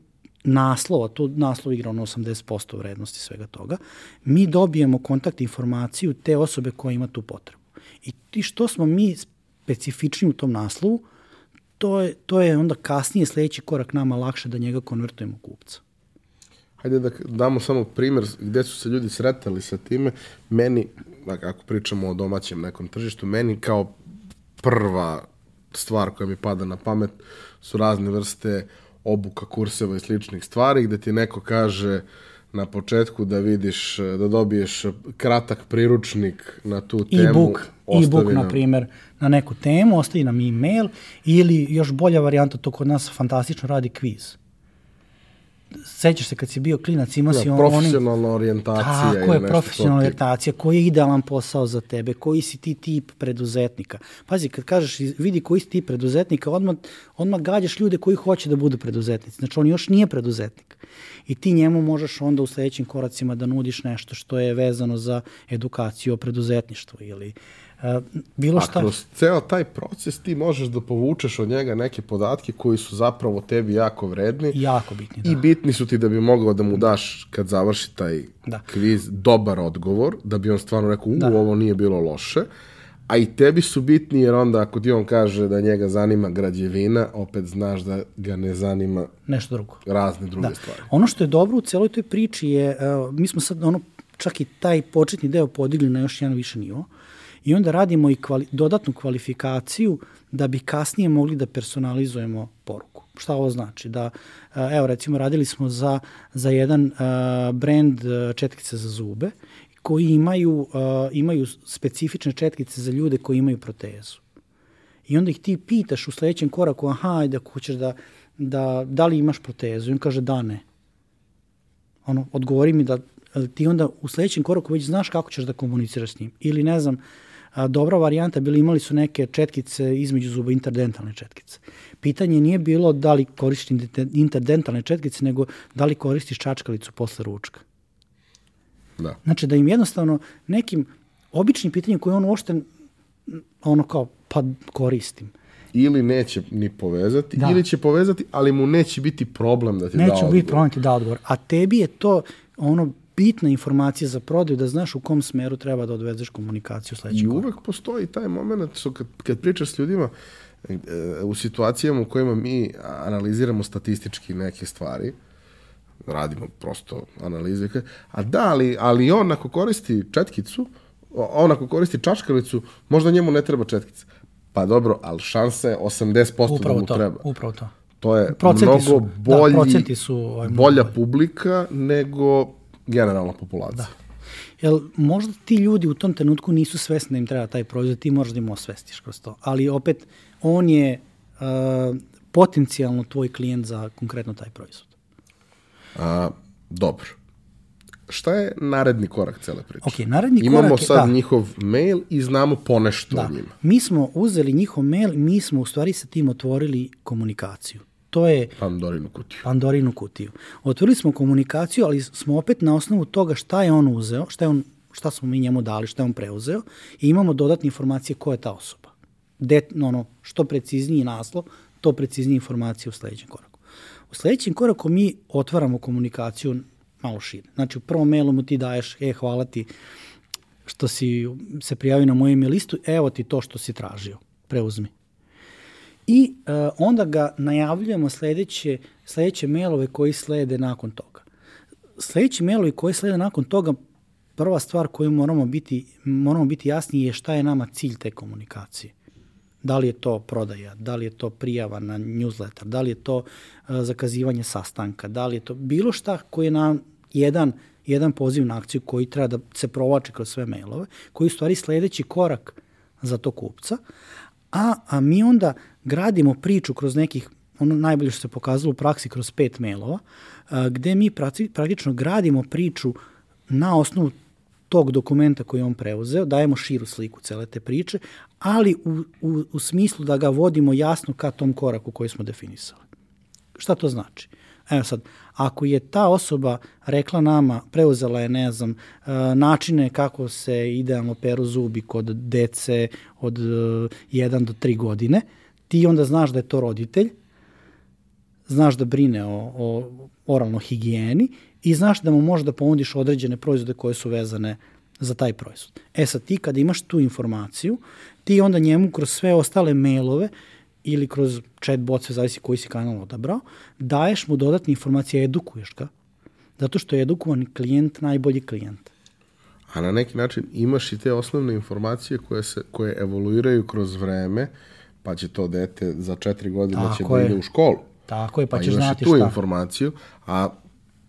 S2: naslova, to naslov igra ono 80% vrednosti svega toga, mi dobijemo kontakt informaciju te osobe koja ima tu potrebu. I, što smo mi specifični u tom naslovu, to je, to je onda kasnije sledeći korak nama lakše da njega konvertujemo u kupca.
S1: Hajde da damo samo primer gde su se ljudi sretali sa time. Meni, ako pričamo o domaćem nekom tržištu, meni kao prva stvar koja mi pada na pamet su razne vrste obuka kurseva i sličnih stvari gde ti neko kaže na početku da vidiš, da dobiješ kratak priručnik na tu temu.
S2: E-book, e-book na primer, na neku temu, ostavi nam e-mail ili još bolja varijanta, to kod nas fantastično radi kviz sećaš se kad si bio klinac, imao si
S1: ja, profesionalna oni... orijentacija.
S2: Tako je, profesionalna orijentacija, koji je idealan posao za tebe, koji si ti tip preduzetnika. Pazi, kad kažeš, vidi koji si tip preduzetnika, odmah, odmah gađaš ljude koji hoće da budu preduzetnici. Znači, on još nije preduzetnik. I ti njemu možeš onda u sledećim koracima da nudiš nešto što je vezano za edukaciju o preduzetništvu ili uh, bilo šta.
S1: A kroz ceo taj proces ti možeš da povučeš od njega neke podatke koji su zapravo tebi jako vredni.
S2: Jako bitni, da.
S1: I bitni su ti da bi mogao da mu daš kad završi taj da. kviz dobar odgovor, da bi on stvarno rekao, u, da. ovo nije bilo loše. a i tebi su bitni, jer onda ako ti on kaže da njega zanima građevina, opet znaš da ga ne zanima
S2: Nešto drugo.
S1: razne druge
S2: Da.
S1: stvari.
S2: Ono što je dobro u celoj toj priči je, uh, mi smo sad ono, čak i taj početni deo podigli na još jedan više nivo i onda radimo i kvali, dodatnu kvalifikaciju da bi kasnije mogli da personalizujemo poruku. Šta ovo znači? Da, uh, evo recimo radili smo za, za jedan uh, brand uh, četkice za zube koji imaju, uh, imaju specifične četkice za ljude koji imaju protezu. I onda ih ti pitaš u sledećem koraku, aha, ajde ako hoćeš da, da, da li imaš protezu? I on kaže da ne. Ono, odgovori mi da ti onda u sledećem koraku već znaš kako ćeš da komuniciraš s njim. Ili ne znam, a, dobra varijanta, bili imali su neke četkice između zuba, interdentalne četkice. Pitanje nije bilo da li koristiš inter- interdentalne četkice, nego da li koristiš čačkalicu posle ručka.
S1: Da.
S2: Znači da im jednostavno nekim običnim pitanjem koje on uopšte ono kao pa koristim.
S1: Ili neće ni povezati,
S2: Da.
S1: ili će povezati, ali mu neće biti problem da ti da
S2: Neće
S1: odgovor.
S2: biti problem ti da odgovor. A tebi je to ono bitna informacija za prodaju da znaš u kom smeru treba da odvezeš komunikaciju
S1: I
S2: sledećeg koraku.
S1: uvek postoji taj moment što kad, kad pričaš s ljudima e, u situacijama u kojima mi analiziramo statistički neke stvari, radimo prosto analize, a da, ali, ali on ako koristi četkicu, on ako koristi čačkalicu, možda njemu ne treba četkica. Pa dobro, ali šansa je 80% da
S2: Upravo
S1: mu
S2: to,
S1: treba.
S2: upravo to.
S1: To je
S2: Procenti
S1: mnogo
S2: su- da,
S1: bolji,
S2: procenti su, ovaj,
S1: bolja publika nego generalna populacija.
S2: Da. Jel, možda ti ljudi u tom trenutku nisu svesni da im treba taj proizvod, ti možda im osvestiš kroz to. Ali opet, on je uh, potencijalno tvoj klijent za konkretno taj proizvod.
S1: A, dobro. Šta je naredni korak cele priče?
S2: Ok, naredni
S1: Imamo
S2: korak je-
S1: sad
S2: da.
S1: njihov mail i znamo ponešto
S2: Da.
S1: o njima.
S2: Mi smo uzeli njihov mail mi smo u stvari sa tim otvorili komunikaciju. To je
S1: Pandorinu kutiju.
S2: Pandorinu kutiju. Otvorili smo komunikaciju, ali smo opet na osnovu toga šta je on uzeo, šta, je on, šta smo mi njemu dali, šta je on preuzeo i imamo dodatne informacije ko je ta osoba. Det, ono, što precizniji naslov, to preciznije informacije u sledećem koraku. U sledećem koraku mi otvaramo komunikaciju malo šire. Znači u prvom mailu mu ti daješ, e, hvala ti što si se prijavio na moju email listu, evo ti to što si tražio, preuzmi. I uh, onda ga najavljujemo sledeće, sledeće mailove koji slede nakon toga. Sledeći mailovi koji slede nakon toga, prva stvar koju moramo biti, moramo biti jasni je šta je nama cilj te komunikacije. Da li je to prodaja, da li je to prijava na newsletter, da li je to uh, zakazivanje sastanka, da li je to bilo šta koji je nam jedan, jedan poziv na akciju koji treba da se provlači kroz sve mailove, koji je u stvari sledeći korak za to kupca, a, a mi onda gradimo priču kroz nekih, ono najbolje što se pokazalo u praksi kroz pet mailova, gde mi praktično gradimo priču na osnovu tog dokumenta koji je on preuzeo, dajemo širu sliku cele te priče, ali u, u, u smislu da ga vodimo jasno ka tom koraku koji smo definisali. Šta to znači? Evo sad, ako je ta osoba rekla nama, preuzela je, ne znam, e, načine kako se idealno peru zubi kod dece od 1 do 3 godine, ti onda znaš da je to roditelj, znaš da brine o, o oralno higijeni i znaš da mu možeš da ponudiš određene proizvode koje su vezane za taj proizvod. E sad ti kada imaš tu informaciju, ti onda njemu kroz sve ostale mailove ili kroz chatbot, sve zavisi koji si kanal odabrao, daješ mu dodatne informacije, edukuješ ga, zato što je edukovan klijent najbolji klijent.
S1: A na neki način imaš i te osnovne informacije koje, se, koje evoluiraju kroz vreme, pa će to dete za četiri godine će
S2: Tako
S1: da
S2: je.
S1: ide u školu.
S2: Tako je, pa,
S1: Pa
S2: ćeš znati
S1: i tu
S2: šta.
S1: informaciju, a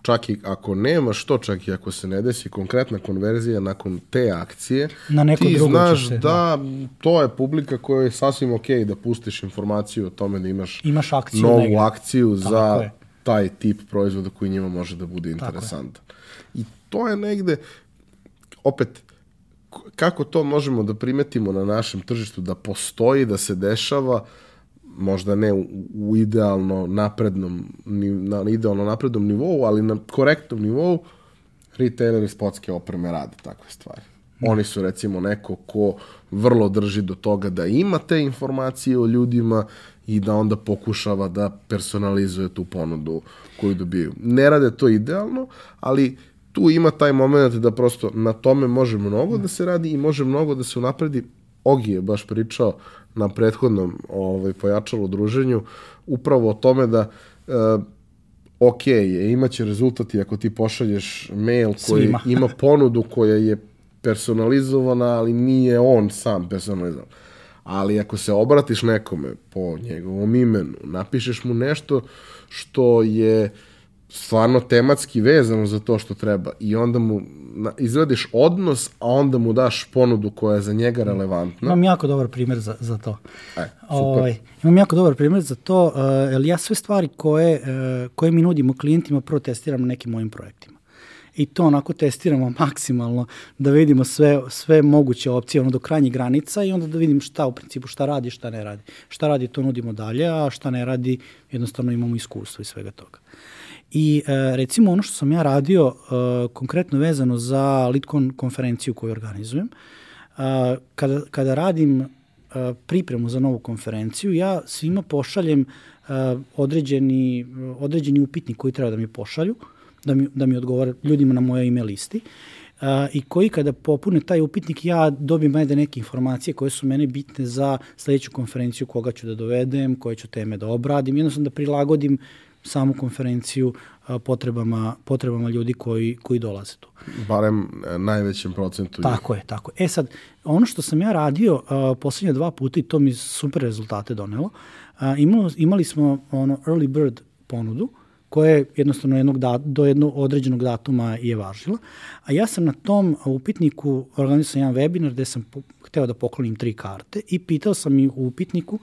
S1: čak i ako nemaš to, čak i ako se ne desi konkretna konverzija nakon te akcije,
S2: Na neko
S1: ti znaš
S2: se-
S1: da to je publika koja je sasvim ok da pustiš informaciju o tome da imaš,
S2: Imaš akciju
S1: novu
S2: negde.
S1: akciju
S2: Tako
S1: za
S2: je.
S1: taj tip proizvoda koji njima može da bude interesantan. I to je negde, opet, kako to možemo da primetimo na našem tržištu, da postoji, da se dešava, možda ne u, u idealno naprednom, na idealno naprednom nivou, ali na korektnom nivou, retaileri spotske opreme rade takve stvari. Oni su recimo neko ko vrlo drži do toga da ima te informacije o ljudima i da onda pokušava da personalizuje tu ponudu koju dobiju. Ne rade to idealno, ali tu ima taj moment da prosto na tome može mnogo da se radi i može mnogo da se unapredi Ogi je baš pričao na prethodnom ovaj, pojačalo druženju, upravo o tome da uh, ok je, imaće rezultati ako ti pošalješ mail koji
S2: Svima.
S1: ima ponudu koja je personalizovana, ali nije on sam personalizovan. Ali ako se obratiš nekome po njegovom imenu, napišeš mu nešto što je stvarno tematski vezano za to što treba i onda mu na, izradiš odnos, a onda mu daš ponudu koja je za njega relevantna.
S2: Imam jako dobar primjer za, za to.
S1: E, super.
S2: Ovaj, imam jako dobar primjer za to, uh, jer ja sve stvari koje, uh, koje mi nudimo klijentima prvo testiram na nekim mojim projektima. I to onako testiramo maksimalno da vidimo sve, sve moguće opcije ono do krajnjih granica i onda da vidim šta u principu, šta radi, šta ne radi. Šta radi, to nudimo dalje, a šta ne radi, jednostavno imamo iskustvo i svega toga. I e, recimo ono što sam ja radio e, konkretno vezano za LeadCon konferenciju koju organizujem, e, kada, kada radim e, pripremu za novu konferenciju, ja svima pošaljem e, određeni, određeni upitnik koji treba da mi pošalju, da mi, da mi odgovore ljudima na moje email listi, Uh, i koji kada popune taj upitnik ja dobijem ajde neke informacije koje su mene bitne za sledeću konferenciju koga ću da dovedem, koje ću teme da obradim, jednostavno da prilagodim samu konferenciju potrebama, potrebama ljudi koji, koji dolaze tu.
S1: Barem e, najvećem procentu.
S2: Tako je, tako je. E sad, ono što sam ja radio poslednje dva puta i to mi super rezultate donelo, imalo, imali smo ono early bird ponudu, koja je jednostavno jednog da, do jednog određenog datuma je važila. A ja sam na tom upitniku organizao jedan webinar gde sam po, hteo da poklonim tri karte i pitao sam ih u upitniku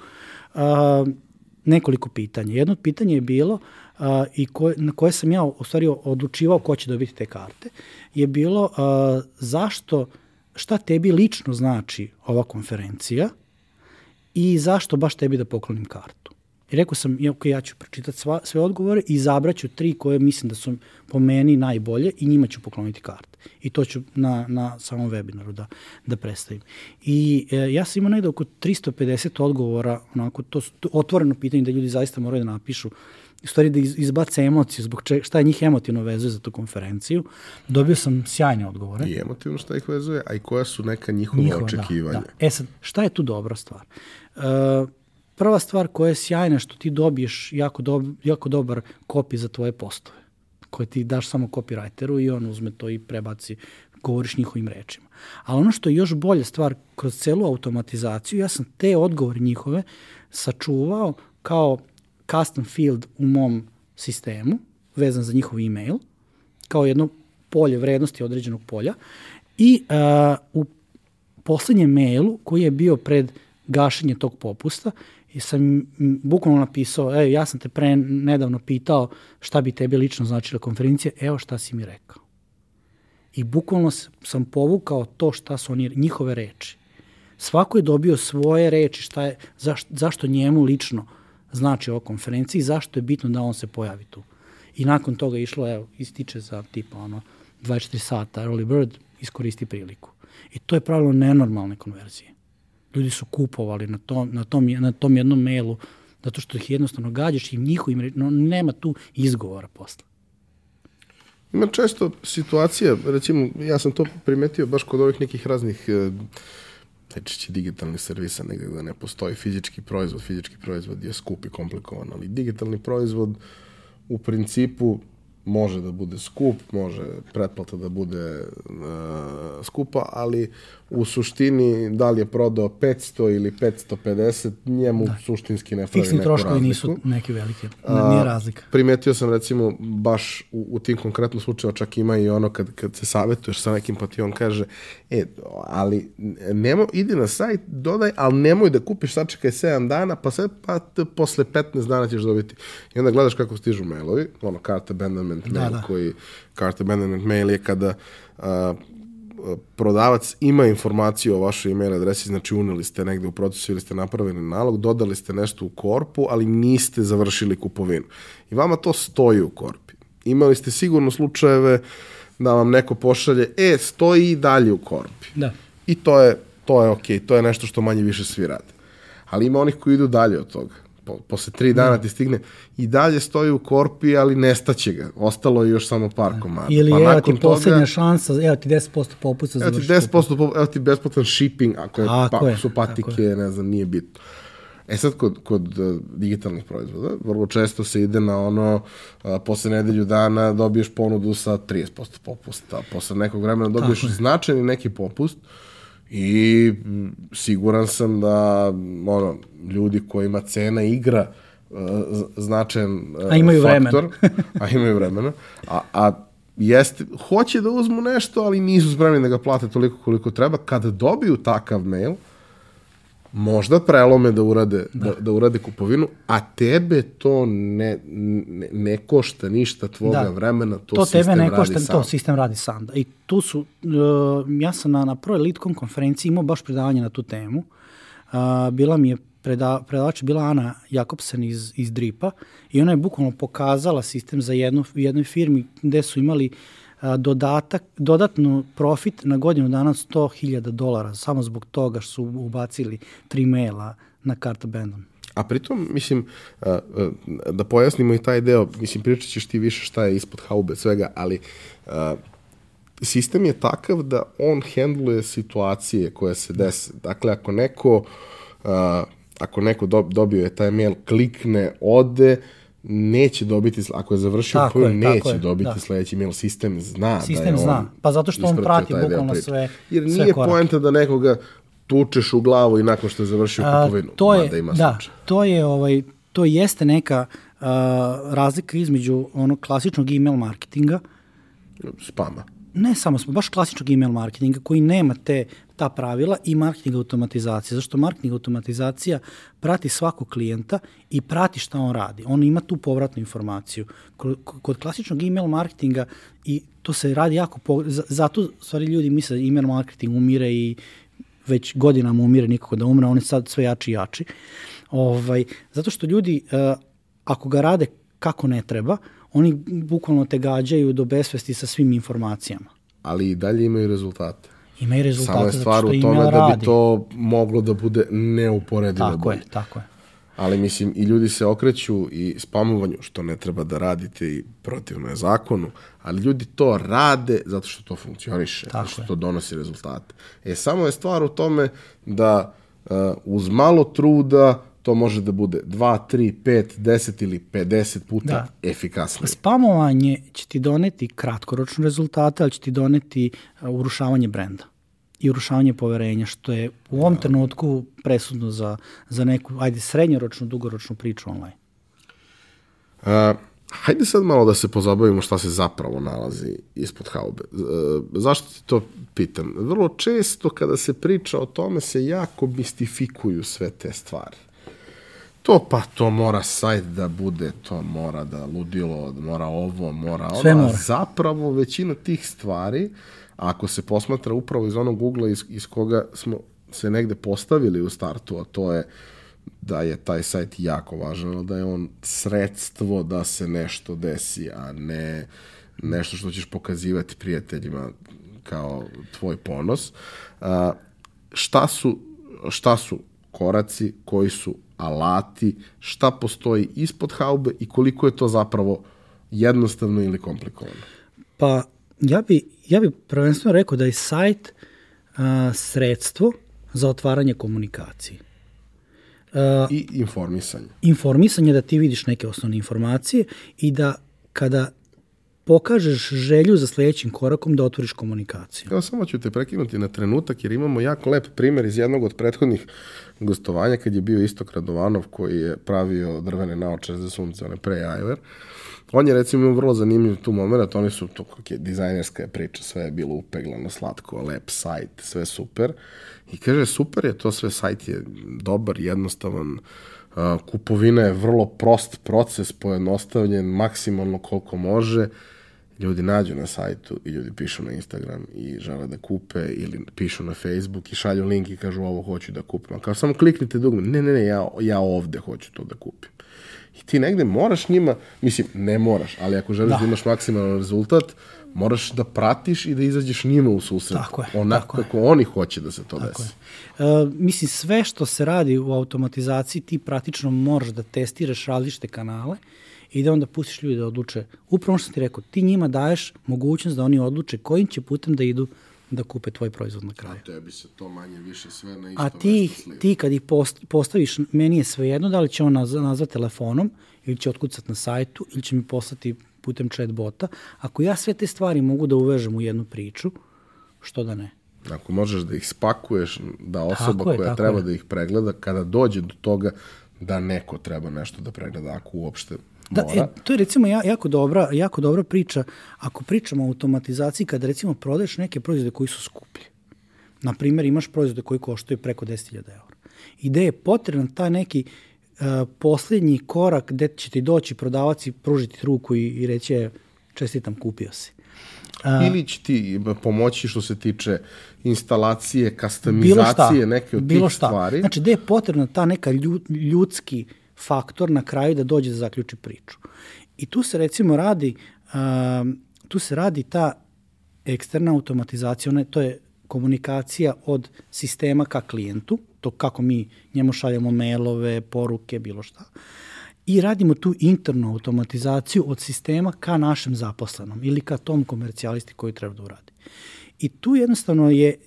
S2: a, nekoliko pitanja. Jedno od pitanja je bilo a, i koje, na koje sam ja u stvari odlučivao ko će dobiti te karte, je bilo a, zašto, šta tebi lično znači ova konferencija i zašto baš tebi da poklonim kartu. I rekao sam, ja, ok, ja ću pročitati sva, sve odgovore i izabraću tri koje mislim da su po meni najbolje i njima ću pokloniti karte. I to ću na, na samom webinaru da, da predstavim. I e, ja sam imao negde oko 350 odgovora, onako, to su to otvoreno pitanje da ljudi zaista moraju da napišu u stvari da iz, izbace emociju zbog čega, šta je njih emotivno vezuje za tu konferenciju. Dobio sam sjajne odgovore.
S1: I emotivno šta ih vezuje, a i koja su neka njihova,
S2: Njihova,
S1: očekivanja.
S2: Da, da. E sad, šta je tu dobra stvar? Uh, prva stvar koja je sjajna što ti dobiješ jako, dob, jako dobar kopi za tvoje postove koje ti daš samo copywriteru i on uzme to i prebaci, govoriš njihovim rečima. Ali ono što je još bolja stvar, kroz celu automatizaciju, ja sam te odgovore njihove sačuvao kao custom field u mom sistemu, vezan za njihov email, kao jedno polje vrednosti određenog polja i uh, u poslednjem mailu koji je bio pred gašenje tog popusta i sam bukvalno napisao, ej, ja sam te pre nedavno pitao šta bi tebi lično značila konferencija, evo šta si mi rekao. I bukvalno sam povukao to šta su oni, njihove reči. Svako je dobio svoje reči, šta je, zaš, zašto njemu lično znači ova konferencija i zašto je bitno da on se pojavi tu. I nakon toga je išlo, evo, ističe za tipa ono, 24 sata, early bird, iskoristi priliku. I to je pravilo nenormalne konverzije. Ljudi su kupovali na tom, na tom, na tom jednom mailu zato što ih jednostavno gađaš i njihovim, no, nema tu izgovora posle.
S1: Ima često situacija, recimo, ja sam to primetio baš kod ovih nekih raznih e, reći digitalnih servisa, negde da ne postoji fizički proizvod, fizički proizvod je skup i komplikovan, ali digitalni proizvod u principu može da bude skup, može pretplata da bude uh, skupa, ali u suštini da li je prodao 500 ili 550, njemu da. suštinski ne pravi
S2: Fiksni
S1: neku
S2: troškovi
S1: razliku.
S2: nisu neki veliki, nije razlika.
S1: Primetio sam recimo baš u, u tim konkretnom slučaju čak ima i ono kad, kad se savjetuješ sa nekim pa ti on kaže e, ali nemo, idi na sajt, dodaj, ali nemoj da kupiš, sačekaj 7 dana, pa sve, pa t, posle 15 dana ćeš dobiti. I onda gledaš kako stižu mailovi, ono, karta abandonment
S2: Da,
S1: mail,
S2: da.
S1: koji, karta abandonment mail je kada a, prodavac ima informaciju o vašoj email adresi, znači uneli ste negde u procesu ili ste napravili nalog, dodali ste nešto u korpu, ali niste završili kupovinu. I vama to stoji u korpi. Imali ste sigurno slučajeve da vam neko pošalje, e, stoji i dalje u korpi.
S2: Da.
S1: I to je, to je okej, okay, to je nešto što manje više svi rade. Ali ima onih koji idu dalje od toga. Po, posle tri dana ti stigne, i dalje stoji u korpi, ali nestaće ga. Ostalo je još samo par komada.
S2: Ili
S1: pa
S2: evo ti poslednja
S1: toga-
S2: šansa, evo ti 10% popusta za
S1: Evo ti
S2: vrši
S1: 10%, po- evo ti besplatan shipping, ako je, pa,
S2: je,
S1: su patike, ne znam, nije bitno. E sad, kod, kod uh, digitalnih proizvoda, vrlo često se ide na ono, uh, posle nedelju dana dobiješ ponudu sa 30% popusta, posle nekog vremena dobiješ značajni neki popust i siguran sam da ono, ljudi kojima cena igra uh, z- značajan uh,
S2: A imaju vremena.
S1: faktor, a imaju vremena, a, a jeste, hoće da uzmu nešto, ali nisu spremni da ga plate toliko koliko treba. Kada dobiju takav mail, možda prelome da urade, da. da, urade kupovinu, a tebe to ne, ne, ne košta ništa tvoga
S2: Da.
S1: vremena, to,
S2: to
S1: sistem
S2: tebe ne
S1: radi
S2: košta,
S1: sam.
S2: to sistem radi sam. Da. I tu su, uh, ja sam na, na prvoj Litcom konferenciji imao baš predavanje na tu temu. Uh, bila mi je preda, predavač bila Ana Jakobsen iz, iz Dripa i ona je bukvalno pokazala sistem za jednu, jednoj firmi gde su imali a, dodatak, dodatno profit na godinu dana 100.000 dolara samo zbog toga što su ubacili tri maila na karta bandom.
S1: A pritom, mislim, da pojasnimo i taj deo, mislim, pričat ćeš ti više šta je ispod haube svega, ali sistem je takav da on hendluje situacije koje se dese. Dakle, ako neko, ako neko do, dobio je taj mail, klikne, ode, neće dobiti, ako je završio
S2: Tako
S1: prvi,
S2: je,
S1: neće
S2: je,
S1: dobiti
S2: da.
S1: sledeći mail. Sistem zna da
S2: Sistem
S1: je on
S2: zna. Pa zato što on prati bukvalno sve-
S1: Jer
S2: sve
S1: nije
S2: korake.
S1: poenta da nekoga tučeš u glavu i nakon što je završio
S2: A,
S1: kupovinu.
S2: to je,
S1: mada ima
S2: da,
S1: slučaj.
S2: to je, ovaj, to jeste neka uh, razlika između onog klasičnog email marketinga,
S1: Spama.
S2: ne samo smo, baš klasičnog email marketinga koji nema te ta pravila i marketing automatizacije. Zašto marketing automatizacija prati svakog klijenta i prati šta on radi. On ima tu povratnu informaciju. Kod, klasičnog email marketinga i to se radi jako, po, za- zato stvari ljudi misle da email marketing umire i već godinama umire nikako da umre, on je sad sve jači i jači. Ovaj, zato što ljudi, uh, ako ga rade kako ne treba, oni bukvalno te gađaju do besvesti sa svim informacijama.
S1: Ali i dalje imaju rezultate.
S2: Imaju rezultate
S1: Samo je stvar u tome da
S2: radi.
S1: bi to moglo da bude neuporedivo
S2: Tako je, tako je.
S1: Ali mislim, i ljudi se okreću i spamovanju, što ne treba da radite i protivno je zakonu, ali ljudi to rade zato što to funkcioniše,
S2: Tako
S1: zato što
S2: je.
S1: to donosi rezultate. E, samo je stvar u tome da uh, uz malo truda to može da bude 2, 3, 5, 10 ili 50 puta
S2: Da.
S1: efikasnije.
S2: Spamovanje će ti doneti kratkoročne rezultate, ali će ti doneti urušavanje brenda i urušavanje poverenja, što je u ovom trenutku presudno za, za neku, ajde, srednjoročnu, dugoročnu priču online.
S1: Uh, hajde sad malo da se pozabavimo šta se zapravo nalazi ispod haube. Uh, zašto ti to pitam? Vrlo često kada se priča o tome se jako mistifikuju sve te stvari. To pa to mora sajt da bude, to mora da ludilo, mora ovo, mora ono.
S2: Sve mora.
S1: Zapravo većina tih stvari, ako se posmatra upravo iz onog ugla iz, iz koga smo se negde postavili u startu, a to je da je taj sajt jako važan, da je on sredstvo da se nešto desi, a ne nešto što ćeš pokazivati prijateljima kao tvoj ponos. A, šta, su, šta su koraci, koji su alati, šta postoji ispod haube i koliko je to zapravo jednostavno ili komplikovano?
S2: Pa ja bi, ja bi prvenstveno rekao da je sajt a, sredstvo za otvaranje komunikacije. A,
S1: I informisanje.
S2: informisanje da ti vidiš neke osnovne informacije i da kada pokažeš želju za sledećim korakom da otvoriš komunikaciju.
S1: Evo samo ću te prekinuti na trenutak jer imamo jako lep primer iz jednog od prethodnih gostovanja kad je bio Istok Radovanov koji je pravio drvene naočare za sunce, one pre Ajver. On je recimo imao vrlo zanimljiv tu moment, oni su to kako je dizajnerska priča, sve je bilo upeglano, slatko, lep sajt, sve super. I kaže, super je to sve, sajt je dobar, jednostavan, uh, kupovina je vrlo prost proces, pojednostavljen, maksimalno koliko može ljudi nađu na sajtu i ljudi pišu na Instagram i žele da kupe ili pišu na Facebook i šalju link i kažu ovo hoću da kupim. A kao samo kliknite dugme, ne, ne, ne, ja, ja ovde hoću to da kupim. I ti negde moraš njima, mislim, ne moraš, ali ako želiš da, da imaš maksimalan rezultat, moraš da pratiš i da izađeš njima u susret.
S2: Tako je.
S1: Onako
S2: tako
S1: kako je. oni hoće da se to
S2: tako
S1: desi.
S2: Je. Uh, mislim, sve što se radi u automatizaciji, ti praktično moraš da testiraš različite kanale i da onda pustiš ljudi da odluče. Upravo što sam ti rekao, ti njima daješ mogućnost da oni odluče kojim će putem da idu da kupe tvoj proizvod na kraju.
S1: A tebi se to manje više sve na isto
S2: A ti, ti kad ih post, postaviš, meni je svejedno da li će on naz, nazvati telefonom ili će otkucati na sajtu ili će mi poslati putem chatbota. Ako ja sve te stvari mogu da uvežem u jednu priču, što da ne?
S1: Ako možeš da ih spakuješ, da osoba je, koja treba je. da ih pregleda, kada dođe do toga da neko treba nešto da pregleda, ako uopšte
S2: Da, e, to je recimo jako dobra, jako dobra priča ako pričamo o automatizaciji kada recimo prodaješ neke proizvode koji su skuplji. Na primjer, imaš proizvode koji koštaju preko 10.000 eura. I gde je potreban taj neki uh, posljednji korak gde će ti doći prodavac i pružiti ruku i, i reći je čestitam, kupio si.
S1: Uh, Ili će ti pomoći što se tiče instalacije, kastamizacije, neke od bilo tih šta. stvari.
S2: Znači, gde je potrebna ta neka ljudski faktor na kraju da dođe da zaključi priču. I tu se recimo radi, uh, tu se radi ta eksterna automatizacija, ona, to je komunikacija od sistema ka klijentu, to kako mi njemu šaljemo mailove, poruke, bilo šta. I radimo tu internu automatizaciju od sistema ka našem zaposlenom ili ka tom komercijalisti koji treba da uradi. I tu jednostavno je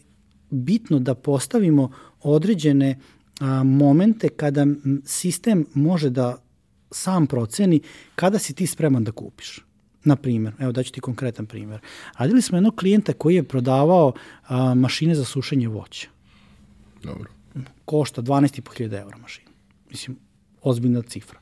S2: bitno da postavimo određene a, momente kada sistem može da sam proceni kada si ti spreman da kupiš. Na primjer, evo daću ti konkretan primjer. Radili smo jednog klijenta koji je prodavao a, mašine za sušenje voća.
S1: Dobro.
S2: Košta 12.500 eura mašina. Mislim, ozbiljna cifra.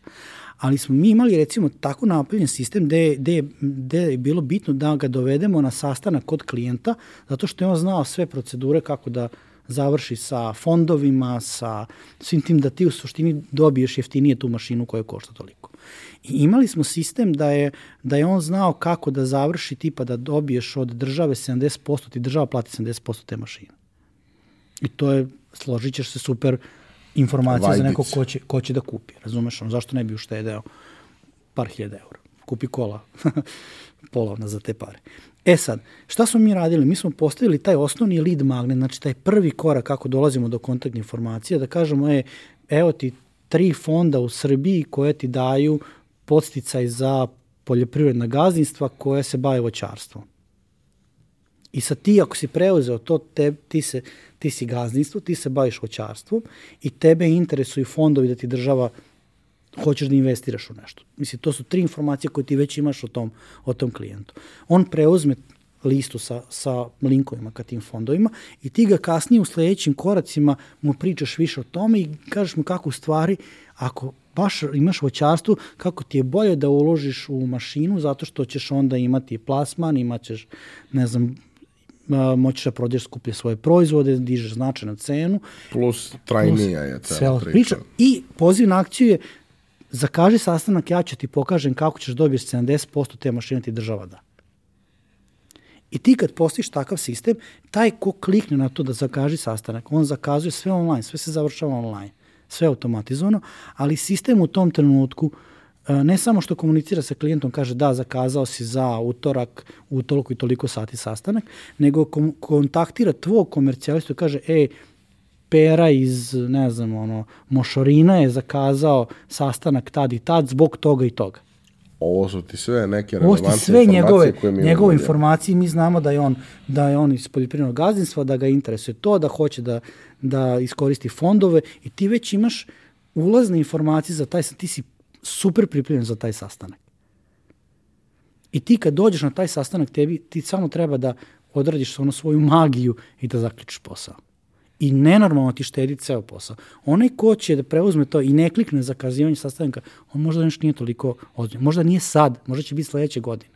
S2: Ali smo mi imali recimo tako napravljen sistem gde, gde, gde je bilo bitno da ga dovedemo na sastanak kod klijenta, zato što je on znao sve procedure kako da završi sa fondovima, sa svim tim da ti u suštini dobiješ jeftinije tu mašinu koja košta toliko. I imali smo sistem da je, da je on znao kako da završi tipa da dobiješ od države 70%, ti država plati 70% te mašine. I to je, složit ćeš se, super informacija Vajdic. za nekog ko će, ko će da kupi. Razumeš, on, zašto ne bi uštedeo par hiljada eura? Kupi kola polovna za te pare. E sad, šta smo mi radili? Mi smo postavili taj osnovni lead magnet, znači taj prvi korak kako dolazimo do kontaktne informacije, da kažemo, e, evo ti tri fonda u Srbiji koje ti daju podsticaj za poljoprivredna gazdinstva koje se bave voćarstvom. I sad ti, ako si preuzeo to, te, ti, se, ti si gazdinstvo, ti se baviš voćarstvom i tebe interesuju fondovi da ti država hoćeš da investiraš u nešto. Mislim, to su tri informacije koje ti već imaš o tom, o tom klijentu. On preuzme listu sa, sa linkovima ka tim fondovima i ti ga kasnije u sledećim koracima mu pričaš više o tome i kažeš mu kako u stvari, ako baš imaš voćarstvo, kako ti je bolje da uložiš u mašinu zato što ćeš onda imati plasman, imaćeš, ne znam, moćeš da prođeš skuplje svoje proizvode, dižeš značajnu cenu.
S1: Plus trajnija je cela priča. priča.
S2: I poziv na akciju je zakaži sastanak, ja ću ti pokažem kako ćeš dobiti 70% te mašine ti država da. I ti kad postiš takav sistem, taj ko klikne na to da zakaži sastanak, on zakazuje sve online, sve se završava online, sve automatizovano, ali sistem u tom trenutku e, ne samo što komunicira sa klijentom, kaže da, zakazao si za utorak u toliko i toliko sati sastanak, nego kontaktira tvog komercijalistu i kaže, ej, Pera iz, ne znam, ono, Mošorina je zakazao sastanak tad i tad zbog toga i toga.
S1: Ovo su ti sve neke relevantne sve informacije njegove, koje mi
S2: njegove informacije, mi znamo da je on da je on iz poljoprivrednog gazdinstva, da ga interesuje to, da hoće da da iskoristi fondove i ti već imaš ulazne informacije za taj ti si super pripremljen za taj sastanak. I ti kad dođeš na taj sastanak, tebi ti samo treba da odradiš ono svoju magiju i da zaključiš posao i nenormalno ti štedi ceo posao. Onaj ko će da preuzme to i ne klikne za kazivanje sastanka, on možda nešto nije toliko ozbiljno. Možda nije sad, možda će biti sledeće godine.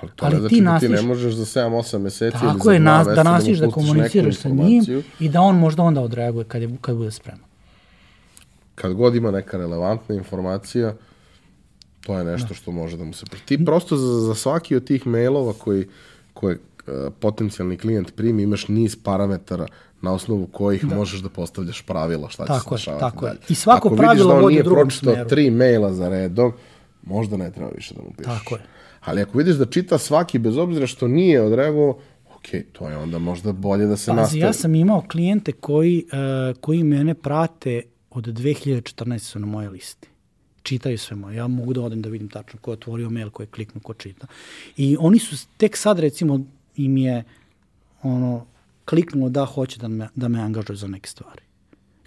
S1: Ali to ali znači ti, nastiš, da ti ne možeš za 7-8 meseci
S2: ili za je, nas, da nastiš da, da komuniciraš sa njim i da on možda onda odreaguje kad, je, kad bude spreman.
S1: Kad god ima neka relevantna informacija, to je nešto da. što može da mu se... Ti prosto za, za svaki od tih mailova koji, koje potencijalni klijent primi, imaš niz parametara na osnovu kojih da. možeš da postavljaš pravila šta će
S2: tako
S1: se dešavati
S2: tako
S1: dalje.
S2: Je. I svako
S1: Ako
S2: pravilo vodi u drugom
S1: smeru. Ako vidiš da on nije pročitao tri maila za redom, možda ne treba više da mu pišeš.
S2: Tako je.
S1: Ali ako vidiš da čita svaki bez obzira što nije odreagovao, ok, to je onda možda bolje da se
S2: Pazi,
S1: nastavi.
S2: ja sam imao klijente koji, uh, koji mene prate od 2014. su na moje listi. Čitaju sve moje. Ja mogu da odem da vidim tačno ko je otvorio mail, ko je kliknuo, ko čita. I oni su tek sad, recimo, im je ono, kliknulo da hoće da me, da me angažuje za neke stvari.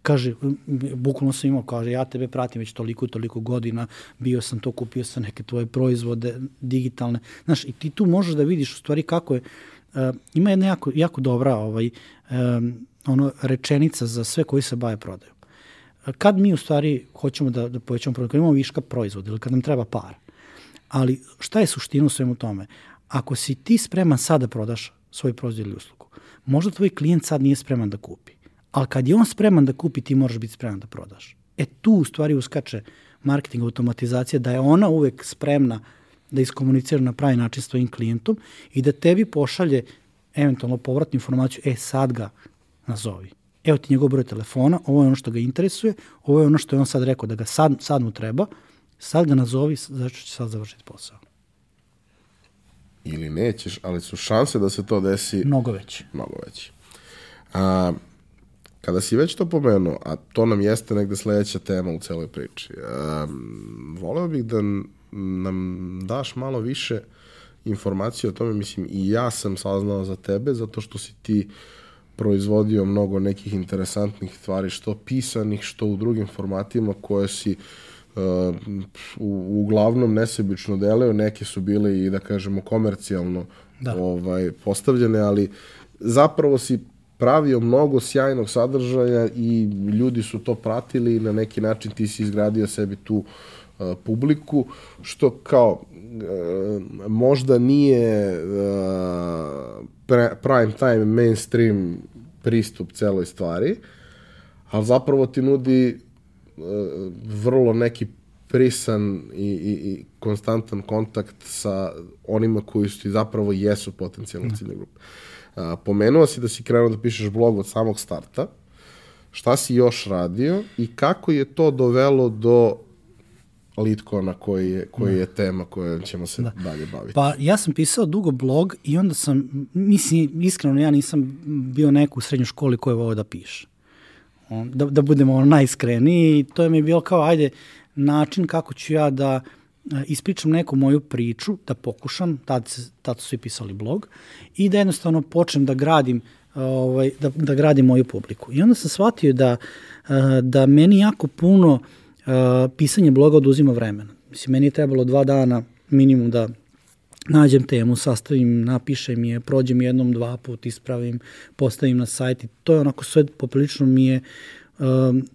S2: Kaže, bukvalno sam imao, kaže, ja tebe pratim već toliko i toliko godina, bio sam to, kupio sam neke tvoje proizvode digitalne. Znaš, i ti tu možeš da vidiš u stvari kako je, uh, ima jedna jako, jako dobra ovaj, um, ono, rečenica za sve koji se baje prodaju. Kad mi u stvari hoćemo da, da povećamo prodaju, kad imamo viška proizvoda ili kad nam treba par, ali šta je suština u svemu tome? Ako si ti spreman sad da prodaš svoj proizvod ili uslugu, možda tvoj klijent sad nije spreman da kupi, ali kad je on spreman da kupi, ti moraš biti spreman da prodaš. E tu u stvari uskače marketing automatizacija, da je ona uvek spremna da iskomunicira na pravi način s tvojim klijentom i da tebi pošalje eventualno povratnu informaciju, e sad ga nazovi. Evo ti njegov broj telefona, ovo je ono što ga interesuje, ovo je ono što je on sad rekao da ga sad, sad mu treba, sad ga nazovi, znači će sad završiti posao.
S1: Ili nećeš, ali su šanse da se to desi
S2: Mnogo veće.
S1: mnogo veće. A, kada si već to pomenuo, a to nam jeste negde sledeća tema u celoj priči, a, voleo bih da nam daš malo više informacije o tome, mislim, i ja sam saznao za tebe, zato što si ti proizvodio mnogo nekih interesantnih stvari, što pisanih, što u drugim formatima koje si uh, u, uglavnom nesebično deleo, neke su bile i da kažemo komercijalno da. ovaj postavljene, ali zapravo si pravio mnogo sjajnog sadržaja i ljudi su to pratili i na neki način ti si izgradio sebi tu uh, publiku, što kao uh, možda nije uh, prime time mainstream pristup celoj stvari, ali zapravo ti nudi uh, vrlo neki prisan i, i, i konstantan kontakt sa onima koji su ti zapravo jesu potencijalna ciljna grupa. A, pomenuo si da si krenuo da pišeš blog od samog starta. Šta si još radio i kako je to dovelo do Litkona koji je, koji da. je tema kojom ćemo se da. dalje baviti.
S2: Pa ja sam pisao dugo blog i onda sam, mislim, iskreno ja nisam bio neko u srednjoj školi koji je ovo da piše. Da, da budemo ono najiskreniji i to je mi bilo kao, ajde, način kako ću ja da ispričam neku moju priču, da pokušam, tad, se, tad su i pisali blog, i da jednostavno počnem da gradim ovaj, da, da gradim moju publiku. I onda sam shvatio da, da meni jako puno uh, pisanje bloga oduzima vremena. Mislim, meni je trebalo dva dana minimum da nađem temu, sastavim, napišem je, prođem jednom, dva put, ispravim, postavim na sajt i to je onako sve poprilično mi je um,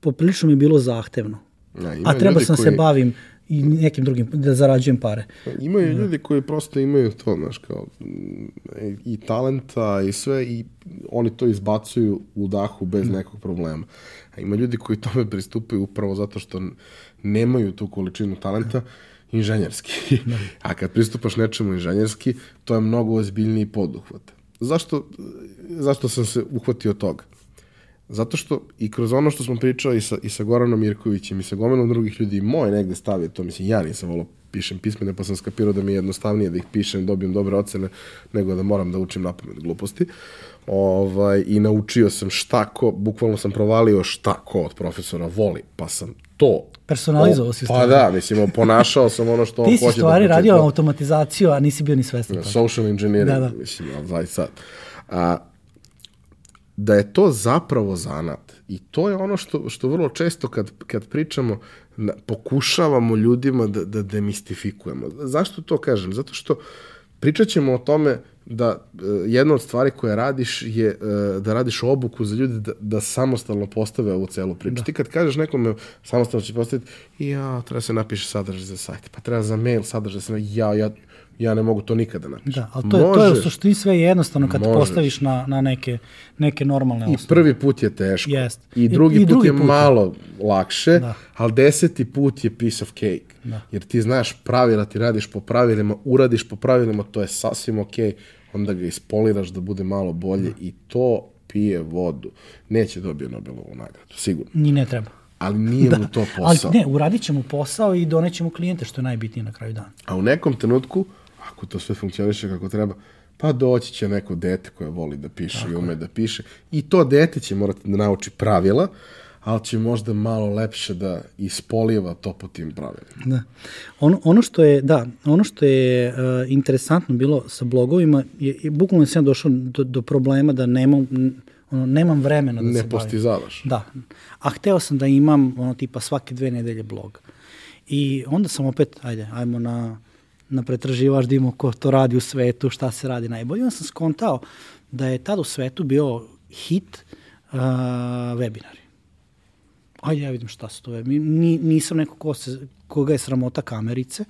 S2: poprilično mi je bilo zahtevno. Ja, A treba sam koji... se bavim i nekim drugim, da zarađujem pare.
S1: Imaju da. ljudi koji prosto imaju to, znaš, kao i talenta i sve i oni to izbacuju u dahu bez da. nekog problema. A ima ljudi koji tome pristupaju upravo zato što nemaju tu količinu talenta inženjerski. Da. A kad pristupaš nečemu inženjerski, to je mnogo ozbiljniji poduhvat. Zašto, zašto sam se uhvatio toga? Zato što i kroz ono što smo pričali i sa, i sa Goranom Mirkovićem i sa gomenom drugih ljudi, moj negde stav je to, mislim, ja nisam volao pišem pismene, pa sam skapirao da mi je jednostavnije da ih pišem, dobijem dobre ocene, nego da moram da učim na pamet gluposti. Ovaj, I naučio sam šta ko, bukvalno sam provalio šta ko od profesora voli, pa sam to
S2: Personalizovao si
S1: stvari. Pa da, mislim, ponašao sam ono što on hoće
S2: da Ti si stvari da radio automatizaciju, a nisi bio ni svestan.
S1: Social engineering, da, da. mislim, ali sad. A, da je to zapravo zanat. I to je ono što, što vrlo često kad, kad pričamo, na, pokušavamo ljudima da, da demistifikujemo. Zašto to kažem? Zato što pričat ćemo o tome da uh, jedna od stvari koje radiš je uh, da radiš obuku za ljude da, da samostalno postave ovu celu priču. Da. Ti kad kažeš nekome samostalno će postaviti, ja, treba se napiše sadržaj za sajt, pa treba za mail sadržaj, za ja, ja, ja ne mogu to nikada napišem.
S2: Da, ali to je, to je u suštini sve jednostavno kad možeš. postaviš na, na neke, neke normalne osnove.
S1: I prvi put je teško. Jest. I drugi, I, i drugi put, put je malo lakše, da. ali deseti put je piece of cake. Da. Jer ti znaš pravila, ti radiš po pravilima, uradiš po pravilima, to je sasvim okej. Okay onda ga ispoliraš da bude malo bolje i to pije vodu. Neće dobije Nobelovu nagradu, sigurno.
S2: Ni ne treba.
S1: Ali nije da. mu to posao.
S2: Ali ne, uradit ćemo posao i donećemo klijente, što je najbitnije na kraju dana.
S1: A u nekom trenutku, ako to sve funkcioniše kako treba, pa doći će neko dete koje voli da piše Tako i ume je. da piše. I to dete će morati da nauči pravila, ali će možda malo lepše da ispoliva to po tim pravilima.
S2: Da. Ono, ono što je, da, ono što je uh, interesantno bilo sa blogovima, je, je bukvalno sam došao do, do problema da nemam, ono, nemam vremena da
S1: ne
S2: se bavim.
S1: Ne postizavaš.
S2: Da. A hteo sam da imam ono tipa svake dve nedelje blog. I onda sam opet, ajde, ajmo na, na pretraživač da imamo ko to radi u svetu, šta se radi najbolje. Onda sam skontao da je tad u svetu bio hit uh, webinari ajde ja vidim šta su to. Ni, nisam neko ko se, koga je sramota kamerice.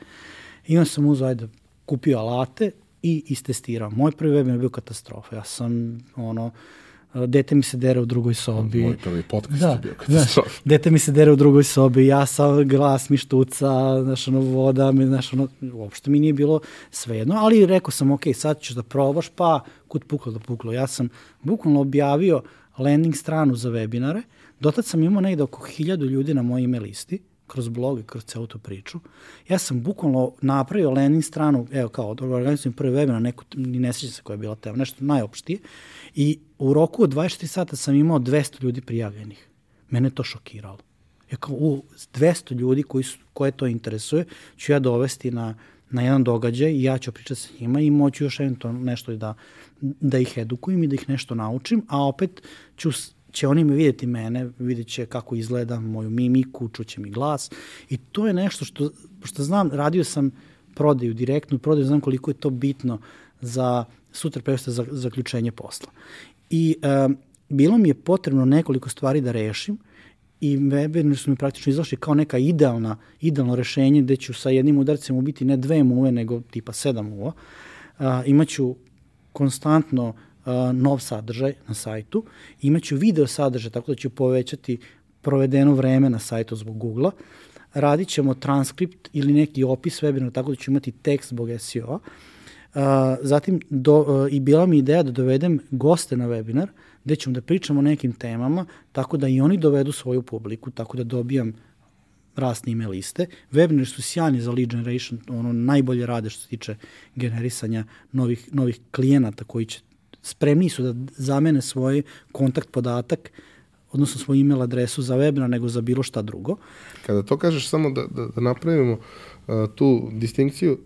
S2: I onda sam uzao, ajde, kupio alate i istestirao. Moj prvi webinar je bio katastrofa. Ja sam, ono, dete mi se dere u drugoj sobi.
S1: Moj prvi podcast da, je bio katastrofa.
S2: Da, dete mi se dere u drugoj sobi, ja sa glas mi štuca, znaš, ono, voda, mi, znaš, ono, uopšte mi nije bilo svejedno, ali rekao sam, ok, sad ćeš da probaš, pa kut puklo da puklo. Ja sam bukvalno objavio landing stranu za webinare, Dotad sam imao negde oko hiljadu ljudi na mojoj email listi, kroz blog i kroz celu tu priču. Ja sam bukvalno napravio landing stranu, evo kao, organizujem prvi webinar, neko, ni ne sjeća se koja je bila tema, nešto najopštije, i u roku od 24 sata sam imao 200 ljudi prijavljenih. Mene to šokiralo. Ja kao, u, 200 ljudi koji su, koje to interesuje, ću ja dovesti na, na jedan događaj i ja ću pričati sa njima i moću još eventualno nešto da, da ih edukujem i da ih nešto naučim, a opet ću će oni me vidjeti mene, vidjet će kako izgleda moju mimiku, čuće mi glas i to je nešto što, što znam, radio sam prodaju, direktnu prodaju, znam koliko je to bitno za sutra preosta za zaključenje posla. I um, bilo mi je potrebno nekoliko stvari da rešim i webinari su mi praktično izašli kao neka idealna, idealno rešenje gde ću sa jednim udarcem ubiti ne dve muve, nego tipa sedam muva. Uh, imaću konstantno uh, nov sadržaj na sajtu, imaću video sadržaj, tako da ću povećati provedeno vreme na sajtu zbog Google-a, radit ćemo transkript ili neki opis webinara, tako da ću imati tekst zbog SEO-a. Uh, zatim do, uh, i bila mi ideja da dovedem goste na webinar gde ćemo da pričamo o nekim temama tako da i oni dovedu svoju publiku, tako da dobijam rasne email liste. Webinari su sjajni za lead generation, ono najbolje rade što se tiče generisanja novih, novih klijenata koji će spremni su da zamene svoj kontakt podatak odnosno svoj email adresu za webinar nego za bilo šta drugo.
S1: Kada to kažeš samo da, da, da napravimo uh, tu distinkciju,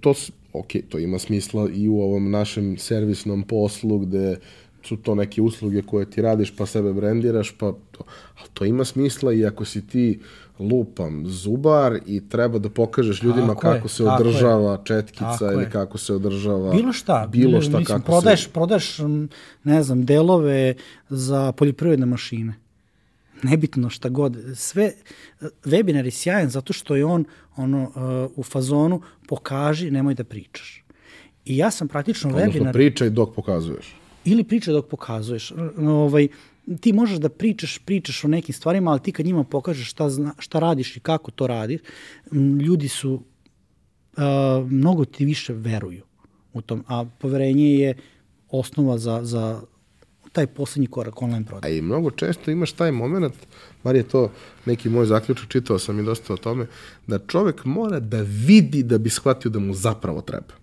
S1: to, ok, to ima smisla i u ovom našem servisnom poslu gde su to neke usluge koje ti radiš pa sebe brendiraš, pa to, ali to ima smisla i ako si ti lupam zubar i treba da pokažeš ljudima tako kako je, se održava je. četkica tako ili je. kako se održava
S2: bilo šta,
S1: bilo šta mislim,
S2: kako prodaješ, se... prodaješ, ne znam, delove za poljoprivredne mašine. Nebitno šta god. Sve, webinar je sjajan zato što je on ono, uh, u fazonu pokaži, nemoj da pričaš. I ja sam praktično
S1: Odnosno,
S2: webinar...
S1: pričaj dok pokazuješ.
S2: Ili pričaj dok pokazuješ. Ovaj, ti možeš da pričaš, pričaš o nekim stvarima, ali ti kad njima pokažeš šta, zna, šta radiš i kako to radiš, ljudi su, uh, mnogo ti više veruju u tom, a poverenje je osnova za, za taj poslednji korak online prodaje.
S1: A i mnogo često imaš taj moment, bar je to neki moj zaključak, čitao sam i dosta o tome, da čovek mora da vidi da bi shvatio da mu zapravo treba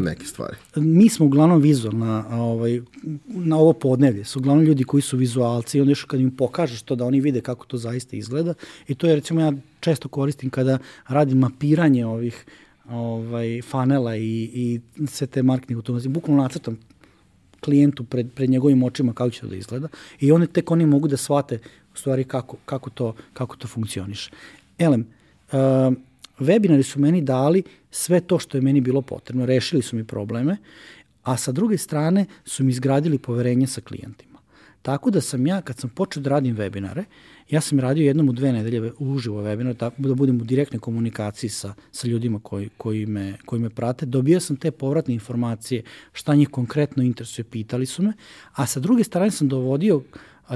S1: neke stvari.
S2: Mi smo uglavnom vizualna, ovaj, na ovo podnevlje, su uglavnom ljudi koji su vizualci i onda još kad im pokažeš to da oni vide kako to zaista izgleda i to je recimo ja često koristim kada radim mapiranje ovih ovaj, fanela i, i sve te marketing automacije, bukvalno nacrtam klijentu pred, pred njegovim očima kako će to da izgleda i oni tek oni mogu da shvate u stvari kako, kako, to, kako to funkcioniše. Elem, uh, webinari su meni dali sve to što je meni bilo potrebno, rešili su mi probleme, a sa druge strane su mi izgradili poverenje sa klijentima. Tako da sam ja, kad sam počeo da radim webinare, ja sam radio jednom u dve nedelje uživo webinar, tako da budem u direktnoj komunikaciji sa, sa ljudima koji, koji, me, koji me prate. Dobio sam te povratne informacije šta njih konkretno interesuje, pitali su me, a sa druge strane sam dovodio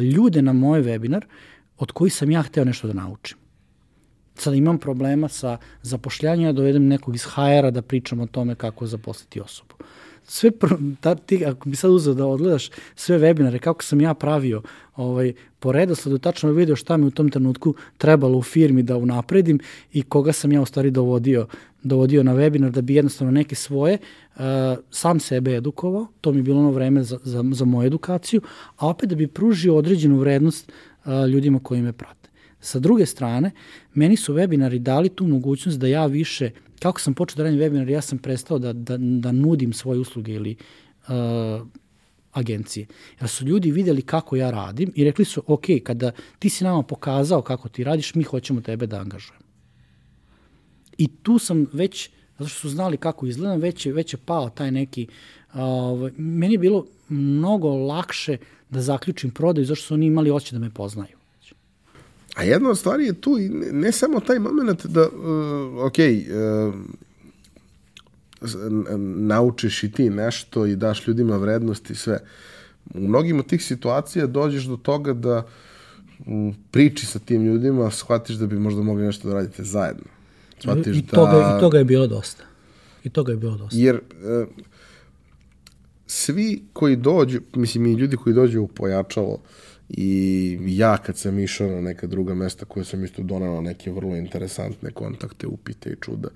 S2: ljude na moj webinar od kojih sam ja hteo nešto da naučim sad imam problema sa zapošljanjem, ja dovedem nekog iz HR-a da pričam o tome kako zaposliti osobu. Sve, ta, ti, ako bi sad uzeo da odgledaš sve webinare, kako sam ja pravio ovaj, po redosledu, tačno video šta mi u tom trenutku trebalo u firmi da unapredim i koga sam ja u stvari dovodio, dovodio na webinar da bi jednostavno neke svoje uh, sam sebe edukovao, to mi je bilo ono vreme za, za, za moju edukaciju, a opet da bi pružio određenu vrednost uh, ljudima koji me prate. Sa druge strane, meni su webinari dali tu mogućnost da ja više, kako sam počeo da radim webinar, ja sam prestao da, da, da nudim svoje usluge ili uh, agencije. Jer su ljudi videli kako ja radim i rekli su, ok, kada ti si nama pokazao kako ti radiš, mi hoćemo tebe da angažujemo. I tu sam već, zato što su znali kako izgledam, već je, već je pao taj neki, uh, meni je bilo mnogo lakše da zaključim prodaju, zašto su oni imali oće da me poznaju.
S1: A jedna od stvari je tu, ne samo taj moment da, uh, ok, uh, naučiš i ti nešto i daš ljudima vrednost i sve. U mnogim od tih situacija dođeš do toga da u priči sa tim ljudima shvatiš da bi možda mogli nešto da radite zajedno.
S2: Shvatiš I, toga, da... I toga je bilo dosta. I toga je bilo dosta.
S1: Jer uh, svi koji dođu, mislim i ljudi koji dođu u pojačalo, i ja kad sam išao na neka druga mesta koje sam isto donao neke vrlo interesantne kontakte, upite i čuda,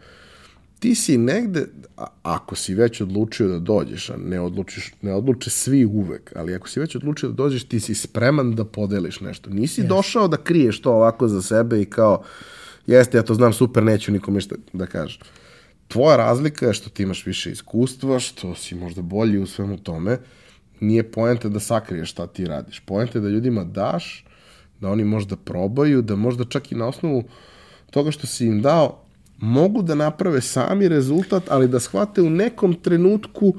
S1: ti si negde, ako si već odlučio da dođeš, a ne, odlučiš, ne odluče svi uvek, ali ako si već odlučio da dođeš, ti si spreman da podeliš nešto. Nisi yes. došao da kriješ to ovako za sebe i kao, jeste, ja to znam super, neću nikome šta da kažem. Tvoja razlika je što ti imaš više iskustva, što si možda bolji u svemu tome, nije poenta da sakriješ šta ti radiš. Poenta je da ljudima daš, da oni možda probaju, da možda čak i na osnovu toga što si im dao, mogu da naprave sami rezultat, ali da shvate u nekom trenutku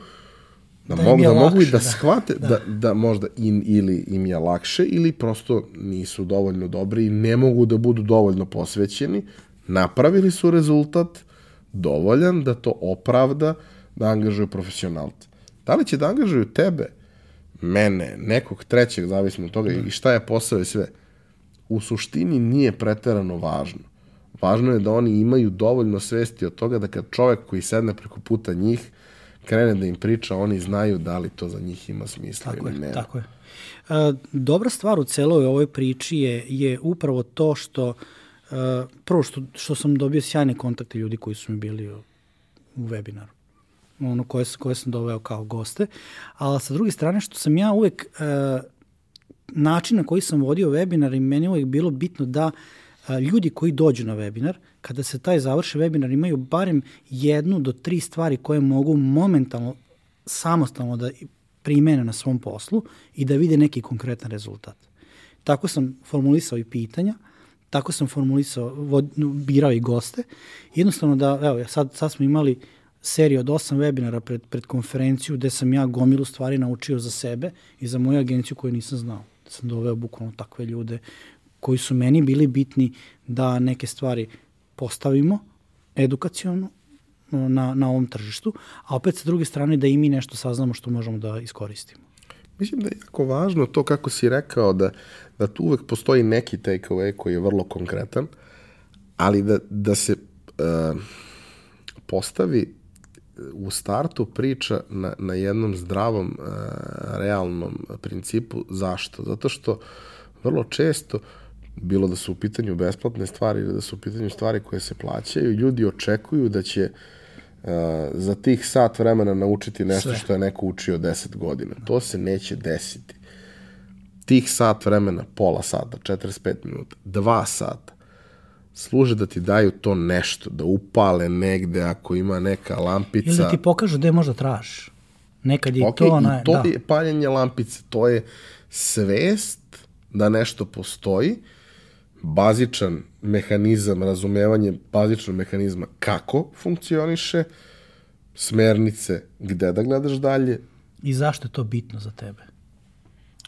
S1: da, da mogu, da lakše, mogu i da, da shvate da, da, da možda im, ili im je lakše ili prosto nisu dovoljno dobri i ne mogu da budu dovoljno posvećeni, napravili su rezultat dovoljan da to opravda da angažuju profesionalce. Da li će da angažuju tebe mene, nekog trećeg, zavisno od toga i šta je posao i sve, u suštini nije preterano važno. Važno je da oni imaju dovoljno svesti od toga da kad čovek koji sedne preko puta njih krene da im priča, oni znaju da li to za njih ima smisla
S2: tako
S1: ili
S2: ne. Tako je. E, dobra stvar u celoj ovoj priči je, je upravo to što e, prvo što, što sam dobio sjajne kontakte ljudi koji su mi bili u, u webinaru ono koje, koje sam doveo kao goste, ali sa druge strane što sam ja uvek e, način na koji sam vodio webinar i meni uvek bilo bitno da e, ljudi koji dođu na webinar, kada se taj završi webinar, imaju barem jednu do tri stvari koje mogu momentalno, samostalno da primene na svom poslu i da vide neki konkretan rezultat. Tako sam formulisao i pitanja, tako sam formulisao, vod, birao i goste. Jednostavno da, evo, sad, sad smo imali uh, seriju od osam webinara pred, pred konferenciju gde sam ja gomilu stvari naučio za sebe i za moju agenciju koju nisam znao. Da sam doveo bukvalno takve ljude koji su meni bili bitni da neke stvari postavimo edukacijono na, na ovom tržištu, a opet sa druge strane da i mi nešto saznamo što možemo da iskoristimo.
S1: Mislim da je jako važno to kako si rekao da, da tu uvek postoji neki takeaway koji je vrlo konkretan, ali da, da se uh, postavi u startu priča na, na jednom zdravom, uh, realnom principu. Zašto? Zato što vrlo često bilo da su u pitanju besplatne stvari ili da su u pitanju stvari koje se plaćaju, ljudi očekuju da će uh, za tih sat vremena naučiti nešto Sve. što je neko učio 10 godina. To se neće desiti. Tih sat vremena, pola sata, 45 minuta, 2 sata, služe da ti daju to nešto, da upale negde ako ima neka lampica. Ili
S2: da ti pokažu gde možda tražiš. Nekad je
S1: okay,
S2: to
S1: ona... I to da. je paljenje lampice, to je svest da nešto postoji, bazičan mehanizam, razumevanje bazičnog mehanizma kako funkcioniše, smernice gde da gledaš dalje.
S2: I zašto je to bitno za tebe?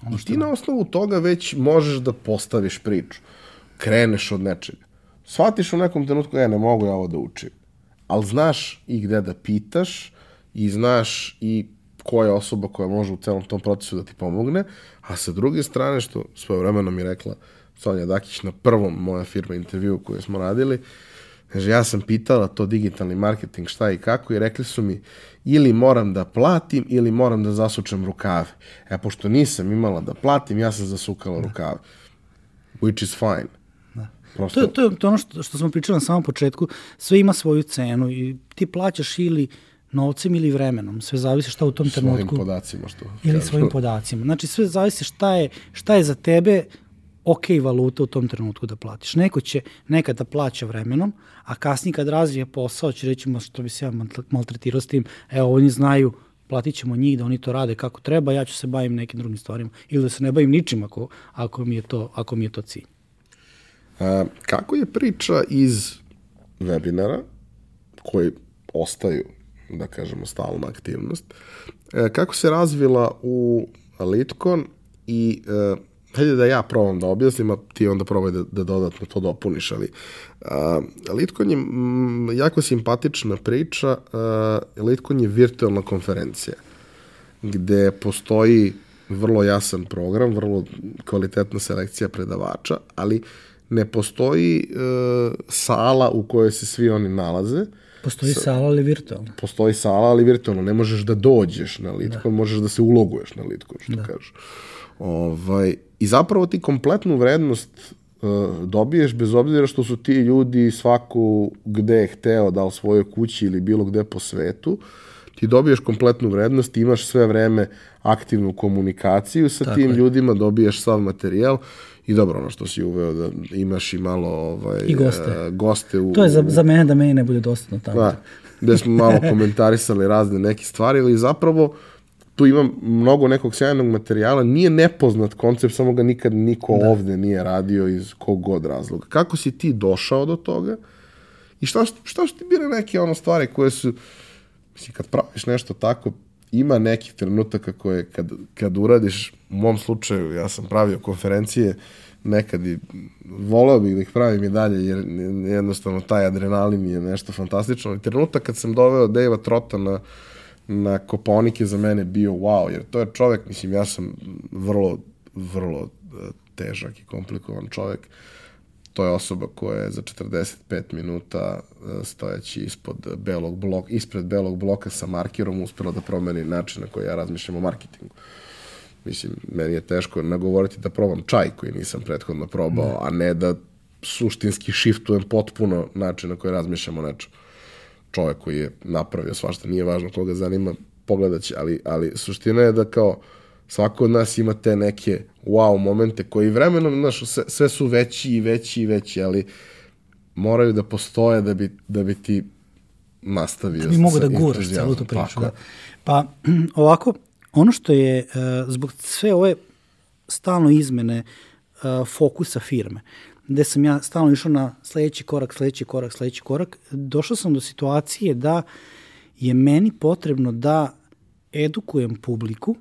S1: Ono I ti na osnovu toga već možeš da postaviš priču. Kreneš od nečega shvatiš u nekom trenutku, e, ne mogu ja ovo da učim. Ali znaš i gde da pitaš i znaš i koja je osoba koja može u celom tom procesu da ti pomogne, a sa druge strane, što svoje vremeno mi rekla Sonja Dakić na prvom moja firma intervju koju smo radili, Kaže, ja sam pitala to digitalni marketing šta i kako i rekli su mi ili moram da platim ili moram da zasučem rukave. E, pošto nisam imala da platim, ja sam zasukala da. rukave. Which is fine.
S2: Da. Prosto... To, je, to je to ono što, što smo pričali na samom početku. Sve ima svoju cenu i ti plaćaš ili novcem ili vremenom. Sve zavisi šta u tom svojim trenutku.
S1: Svojim podacima što.
S2: Ili kažu. svojim podacima. Znači sve zavisi šta je, šta je za tebe ok valuta u tom trenutku da platiš. Neko će nekada da plaća vremenom, a kasnije kad razvije posao će reći, što bi se ja maltretirao s tim, evo oni znaju, platit ćemo njih da oni to rade kako treba, ja ću se bavim nekim drugim stvarima. Ili da se ne bavim ničim ako, ako, mi, je to, ako mi je to cilj.
S1: Kako je priča iz webinara koji ostaju, da kažemo, stalna aktivnost, e, kako se razvila u Litkon i e, Hajde da ja probam da objasnim, a ti onda probaj da, da dodatno to dopuniš, ali uh, Litkon je m, jako simpatična priča, uh, Litkon je virtualna konferencija, gde postoji vrlo jasan program, vrlo kvalitetna selekcija predavača, ali ne postoji uh, sala u kojoj se svi oni nalaze.
S2: Postoji Sa, sala, ali virtualno.
S1: Postoji sala, ali virtualno. Ne možeš da dođeš na Litkon, da. možeš da se uloguješ na Litkon, što da. kažu. Ovaj, I zapravo ti kompletnu vrednost uh, dobiješ bez obzira što su ti ljudi svaku gde je hteo, da li svojoj kući ili bilo gde po svetu, ti dobiješ kompletnu vrednost, imaš sve vreme aktivnu komunikaciju sa Tako tim je. ljudima, dobiješ sav materijal i dobro ono što si uveo da imaš i malo ovaj,
S2: I goste.
S1: Uh, goste u,
S2: to je za, za mene da meni ne bude dostatno tamo.
S1: Da, gde smo malo komentarisali razne neke stvari, ali zapravo tu ima mnogo nekog sjajnog materijala, nije nepoznat koncept, samo ga nikad niko da. ovde nije radio iz kog god razloga. Kako si ti došao do toga i šta, šta što ti bile neke ono stvari koje su, mislim, kad praviš nešto tako, ima nekih trenutaka koje kad, kad uradiš, u mom slučaju, ja sam pravio konferencije, nekad i voleo bih da ih pravim i dalje, jer jednostavno taj adrenalin je nešto fantastično. I trenutak kad sam doveo Dejva Trota na na Koponik je za mene bio wow, jer to je čovek, mislim, ja sam vrlo, vrlo e, težak i komplikovan čovek. To je osoba koja je za 45 minuta e, stojeći ispod belog bloka, ispred belog bloka sa markerom uspela da promeni način na koji ja razmišljam o marketingu. Mislim, meni je teško nagovoriti da probam čaj koji nisam prethodno probao, ne. a ne da suštinski shiftujem potpuno način na koji razmišljam o nečemu čovek koji je napravio svašta, nije važno koga zanima, pogledat će, ali, ali suština je da kao svako od nas ima te neke wow momente koji vremenom, znaš, sve, sve su veći i veći i veći, ali moraju da postoje da bi, da bi ti nastavio. Da
S2: bi mogu da guraš celu tu priču. Da. Pa ovako, ono što je uh, zbog sve ove stalno izmene uh, fokusa firme, gde sam ja stalno išao na sledeći korak, sledeći korak, sledeći korak, došao sam do situacije da je meni potrebno da edukujem publiku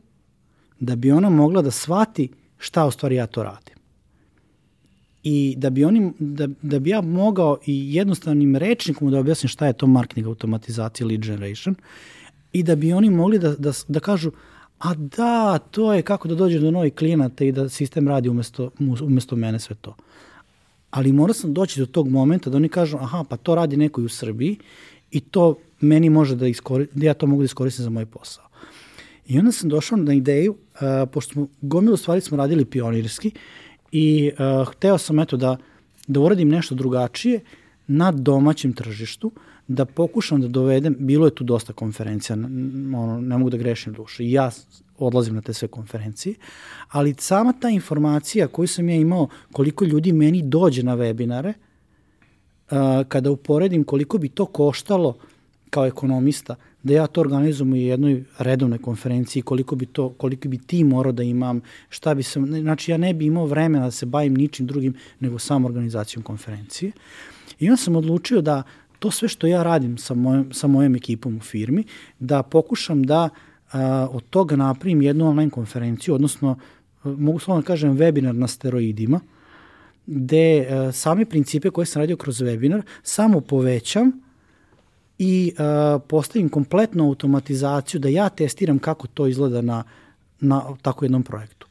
S2: da bi ona mogla da shvati šta u stvari ja to radim. I da bi, oni, da, da bi ja mogao i jednostavnim rečnikom da objasnim šta je to marketing automatizacija lead generation i da bi oni mogli da, da, da kažu a da, to je kako da dođe do novih klijenata i da sistem radi umesto, umesto mene sve to ali morao sam doći do tog momenta da oni kažu, aha, pa to radi neko i u Srbiji i to meni može da, iskoristim, da ja to mogu da iskoristim za moj posao. I onda sam došao na ideju, uh, pošto smo gomilu stvari smo radili pionirski i hteo sam eto da, da uradim nešto drugačije na domaćem tržištu, da pokušam da dovedem, bilo je tu dosta konferencija, ono, ne mogu da grešim dušu, ja odlazim na te sve konferencije, ali sama ta informacija koju sam ja imao, koliko ljudi meni dođe na webinare, kada uporedim koliko bi to koštalo kao ekonomista, da ja to organizujem u jednoj redovnoj konferenciji, koliko bi, to, koliko bi ti morao da imam, šta bi se, znači ja ne bi imao vremena da se bavim ničim drugim nego samo organizacijom konferencije. I onda sam odlučio da to sve što ja radim sa mojom, sa mojom ekipom u firmi, da pokušam da a, od toga napravim jednu online konferenciju, odnosno, mogu slovno da kažem, webinar na steroidima, gde a, same principe koje sam radio kroz webinar samo povećam i a, postavim kompletnu automatizaciju da ja testiram kako to izgleda na, na tako jednom projektu.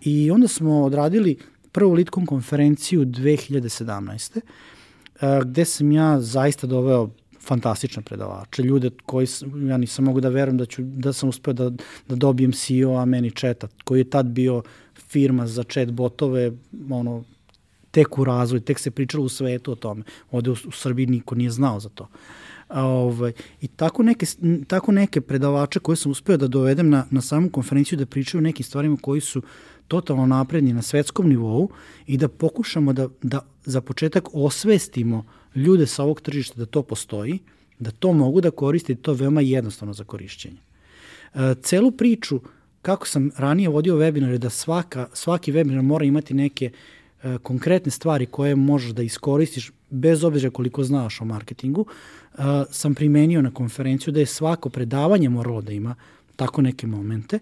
S2: I onda smo odradili prvu Litkom konferenciju 2017. a, gde sam ja zaista doveo fantastične predavače, ljude koji ja nisam mogu da verujem da, ću, da sam uspeo da, da dobijem CEO-a meni četa, koji je tad bio firma za chat botove, ono, tek u razvoju, tek se pričalo u svetu o tome. Ovde u, u Srbiji niko nije znao za to. A, ovaj, I tako neke, tako neke predavače koje sam uspeo da dovedem na, na samu konferenciju da pričaju o nekim stvarima koji su totalno napredni na svetskom nivou i da pokušamo da, da za početak osvestimo ljude sa ovog tržišta da to postoji, da to mogu da koriste i to je veoma jednostavno za korišćenje. E, celu priču, kako sam ranije vodio webinare, da svaka, svaki webinar mora imati neke e, konkretne stvari koje možeš da iskoristiš bez obzira koliko znaš o marketingu, e, sam primenio na konferenciju da je svako predavanje moralo da ima tako neke momente,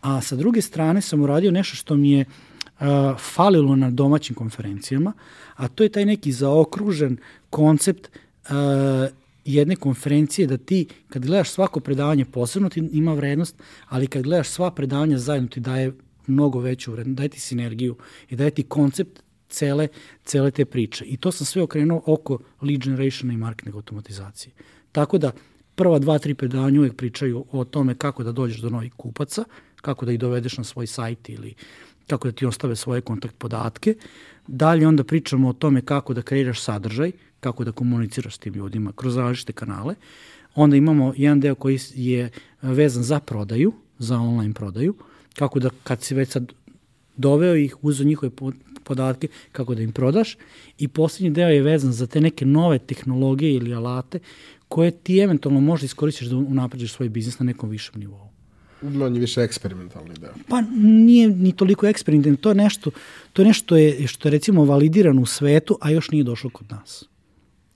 S2: a sa druge strane sam uradio nešto što mi je uh, falilo na domaćim konferencijama, a to je taj neki zaokružen koncept jedne konferencije da ti kad gledaš svako predavanje posebno ti ima vrednost, ali kad gledaš sva predavanja zajedno ti daje mnogo veću vrednost, daje ti sinergiju i daje ti koncept cele, cele te priče. I to sam sve okrenuo oko lead generationa i marketing automatizacije. Tako da prva dva, tri predavanja uvek pričaju o tome kako da dođeš do novih kupaca, kako da ih dovedeš na svoj sajt ili kako da ti ostave svoje kontakt podatke. Dalje onda pričamo o tome kako da kreiraš sadržaj, kako da komuniciraš s tim ljudima kroz različite kanale. Onda imamo jedan deo koji je vezan za prodaju, za online prodaju, kako da kad si već sad doveo ih, uzo njihove podatke, kako da im prodaš. I poslednji deo je vezan za te neke nove tehnologije ili alate koje ti eventualno možda iskoristiš da unapređeš svoj biznis na nekom višem nivou
S1: manje više eksperimentalni deo.
S2: Pa nije ni toliko eksperimentalni, to je nešto, to je nešto je, što je recimo validirano u svetu, a još nije došlo kod nas.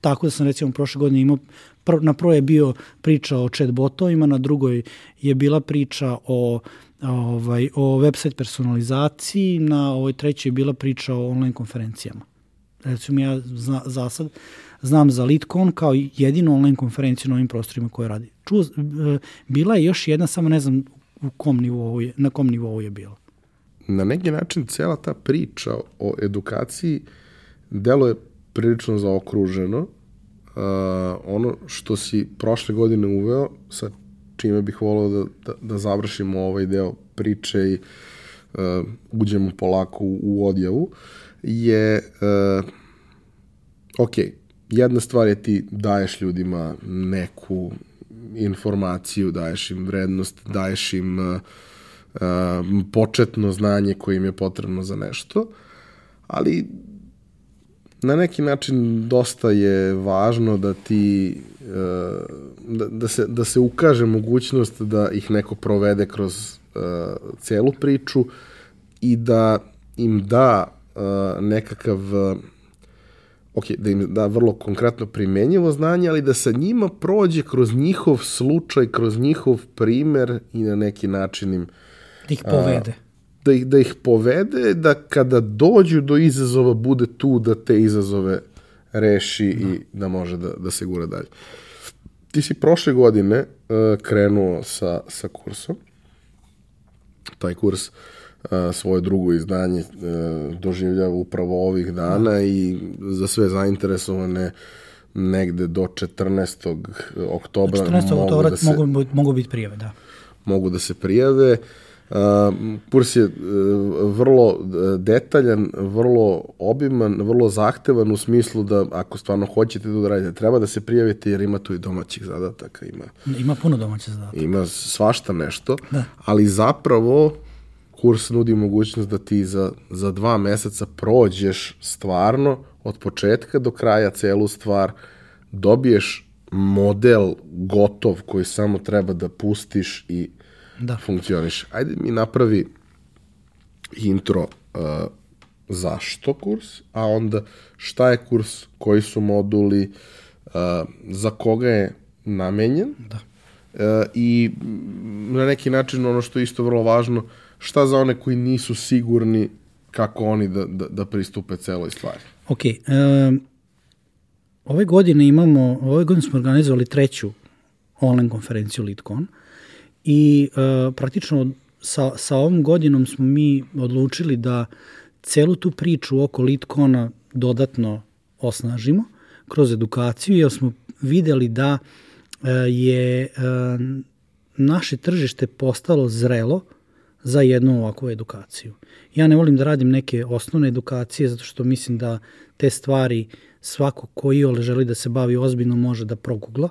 S2: Tako da sam recimo prošle godine imao, pr, na prvo je bio priča o chat botovima, na drugoj je bila priča o ovaj, o website personalizaciji, na ovoj trećoj je bila priča o online konferencijama. Recimo ja zna, za sad znam za LeadCon kao jedinu online konferenciju na ovim prostorima koje radi. Čuo, e, bila je još jedna, samo ne znam u kom nivou je, na kom nivou je bila.
S1: Na neki način cela ta priča o edukaciji deluje prilično zaokruženo. Uh, ono što si prošle godine uveo, sa čime bih volao da, da, da završimo ovaj deo priče i uh, uđemo polako u, u odjavu, je uh, ok, jedna stvar je ti daješ ljudima neku informaciju, daješ im vrednost, daješ im uh, početno znanje koje im je potrebno za nešto, ali na neki način dosta je važno da ti uh, da, da, se, da se ukaže mogućnost da ih neko provede kroz uh, celu priču i da im da uh, nekakav uh, ok, da im da vrlo konkretno primenjivo znanje, ali da sa njima prođe kroz njihov slučaj, kroz njihov primer i na neki način im...
S2: Da ih povede. A,
S1: da ih, da ih povede, da kada dođu do izazova bude tu da te izazove reši da. i da može da, da se gura dalje. Ti si prošle godine uh, krenuo sa, sa kursom. Taj kurs uh, svoje drugo izdanje e, doživljava upravo ovih dana da. i za sve zainteresovane negde do 14. oktobra
S2: 14. mogu, da se, mogu, mogu biti prijave, da.
S1: Mogu da se prijave. Uh, kurs je uh, vrlo detaljan, vrlo obiman, vrlo zahtevan u smislu da ako stvarno hoćete da radite, treba da se prijavite jer ima tu i domaćih zadataka. Ima,
S2: ima puno domaćih zadataka.
S1: Ima svašta nešto, da. ali zapravo kurs nudi mogućnost da ti za, za dva meseca prođeš stvarno od početka do kraja celu stvar, dobiješ model gotov koji samo treba da pustiš i da. funkcioniš. Ajde mi napravi intro uh, zašto kurs, a onda šta je kurs, koji su moduli, uh, za koga je namenjen
S2: da.
S1: uh, i na neki način ono što je isto vrlo važno, uh, šta za one koji nisu sigurni kako oni da, da, da pristupe celoj stvari?
S2: Ok, um, ove godine imamo, ove godine smo organizovali treću online konferenciju LeadCon i uh, praktično sa, sa ovom godinom smo mi odlučili da celu tu priču oko LeadCona dodatno osnažimo kroz edukaciju, jer smo videli da e, je e, naše tržište postalo zrelo za jednu ovakvu edukaciju. Ja ne volim da radim neke osnovne edukacije zato što mislim da te stvari svako ko ole želi da se bavi ozbiljno može da progugla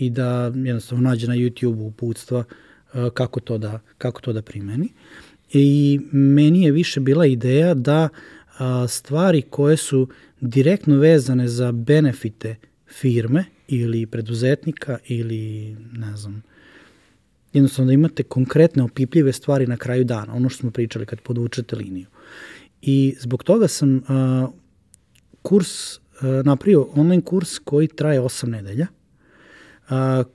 S2: i da jednostavno nađe na YouTube uputstva e, kako to da, kako to da primeni. I meni je više bila ideja da stvari koje su direktno vezane za benefite firme ili preduzetnika ili ne znam, jednostavno da imate konkretne opipljive stvari na kraju dana, ono što smo pričali kad podvučete liniju. I zbog toga sam a, kurs, a, napravio online kurs koji traje 8 nedelja,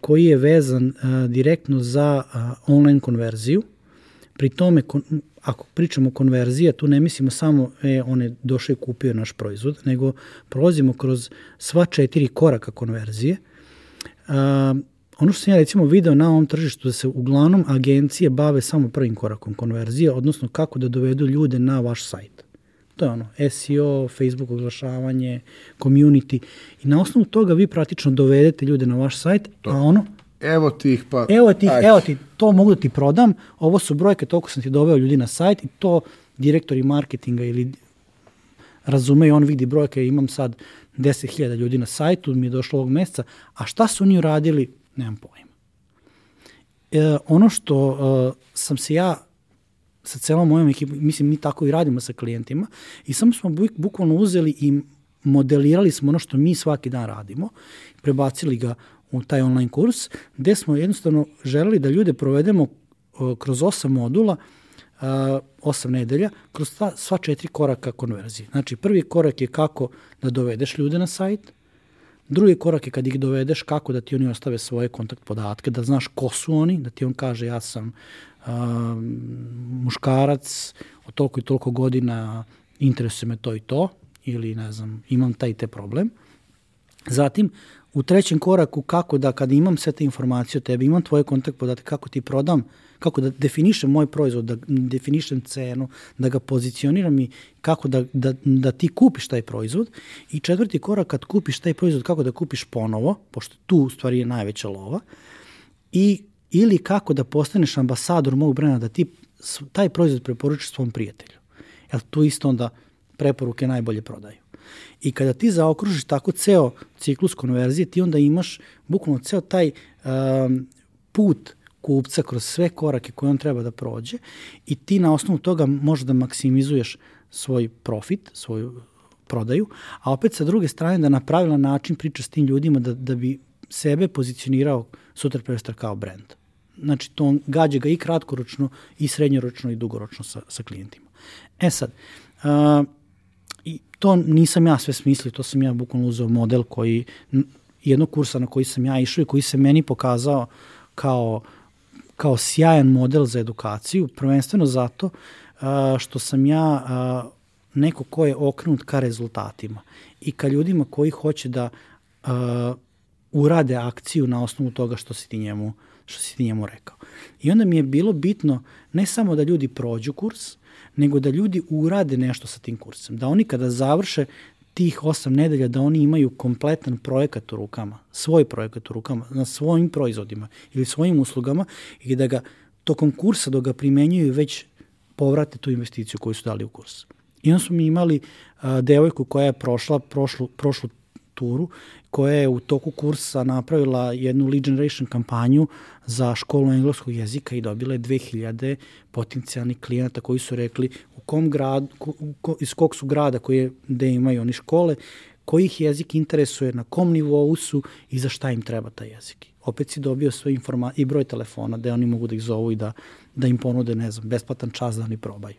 S2: koji je vezan direktno za online konverziju. Pri tome, ako pričamo konverzije, tu ne mislimo samo, e, on je došao i kupio naš proizvod, nego prolazimo kroz sva četiri koraka konverzije. A, ono što sam ja recimo video na ovom tržištu da se uglavnom agencije bave samo prvim korakom konverzije, odnosno kako da dovedu ljude na vaš sajt. To je ono, SEO, Facebook oglašavanje, community i na osnovu toga vi praktično dovedete ljude na vaš sajt, to. a ono...
S1: Evo ti ih pa...
S2: Evo ti, Aj. evo ti, to mogu da ti prodam, ovo su brojke, toliko sam ti doveo ljudi na sajt i to direktori marketinga ili razumeju, on vidi brojke, imam sad 10.000 ljudi na sajtu, mi je došlo ovog meseca, a šta su oni uradili Nemam pojma. E, ono što uh, sam se ja sa celom mojom ekipom, mislim mi tako i radimo sa klijentima i samo smo bukvalno uzeli i modelirali smo ono što mi svaki dan radimo, prebacili ga u taj online kurs, gde smo jednostavno želeli da ljude provedemo kroz osam modula, osam nedelja, kroz ta, sva četiri koraka konverzije. Znači, prvi korak je kako da dovedeš ljude na sajt, Drugi korak je kad ih dovedeš kako da ti oni ostave svoje kontakt podatke, da znaš ko su oni, da ti on kaže ja sam uh, muškarac od toliko i toliko godina, interesuje me to i to, ili ne znam, imam taj te problem. Zatim, u trećem koraku kako da kad imam sve te informacije o tebi, imam tvoje kontakt podatke, kako ti prodam kako da definišem moj proizvod, da definišem cenu, da ga pozicioniram i kako da, da, da ti kupiš taj proizvod. I četvrti korak kad kupiš taj proizvod, kako da kupiš ponovo, pošto tu u stvari je najveća lova, i ili kako da postaneš ambasador mog brenda, da ti taj proizvod preporučiš svom prijatelju. Jer tu isto onda preporuke najbolje prodaju. I kada ti zaokružiš tako ceo ciklus konverzije, ti onda imaš bukvalno ceo taj um, put kupca kroz sve korake koje on treba da prođe i ti na osnovu toga možeš da maksimizuješ svoj profit, svoju prodaju, a opet sa druge strane da na pravilan način priča s tim ljudima da, da bi sebe pozicionirao sutra prestar kao brand. Znači, to gađa ga i kratkoročno, i srednjoročno, i dugoročno sa, sa klijentima. E sad, uh, i to nisam ja sve smislio, to sam ja bukvalno uzeo model koji, jednog kursa na koji sam ja išao i koji se meni pokazao kao kao sjajan model za edukaciju, prvenstveno zato što sam ja neko ko je okrenut ka rezultatima i ka ljudima koji hoće da urade akciju na osnovu toga što si ti njemu, što si ti njemu rekao. I onda mi je bilo bitno ne samo da ljudi prođu kurs, nego da ljudi urade nešto sa tim kursom. Da oni kada završe tih osam nedelja da oni imaju kompletan projekat u rukama, svoj projekat u rukama, na svojim proizvodima ili svojim uslugama i da ga tokom kursa dok ga primenjuju već povrate tu investiciju koju su dali u kurs. I onda smo mi imali a, devojku koja je prošla prošlu, prošlu turu, koja je u toku kursa napravila jednu lead generation kampanju za školu engleskog jezika i dobila je 2000 potencijalnih klijenata koji su rekli u kom gradu, iz kog su grada koje, gde imaju oni škole, koji jezik interesuje, na kom nivou su i za šta im treba taj jezik. Opet si dobio sve informacije i broj telefona da oni mogu da ih zovu i da, da im ponude, ne znam, besplatan čas da oni probaju.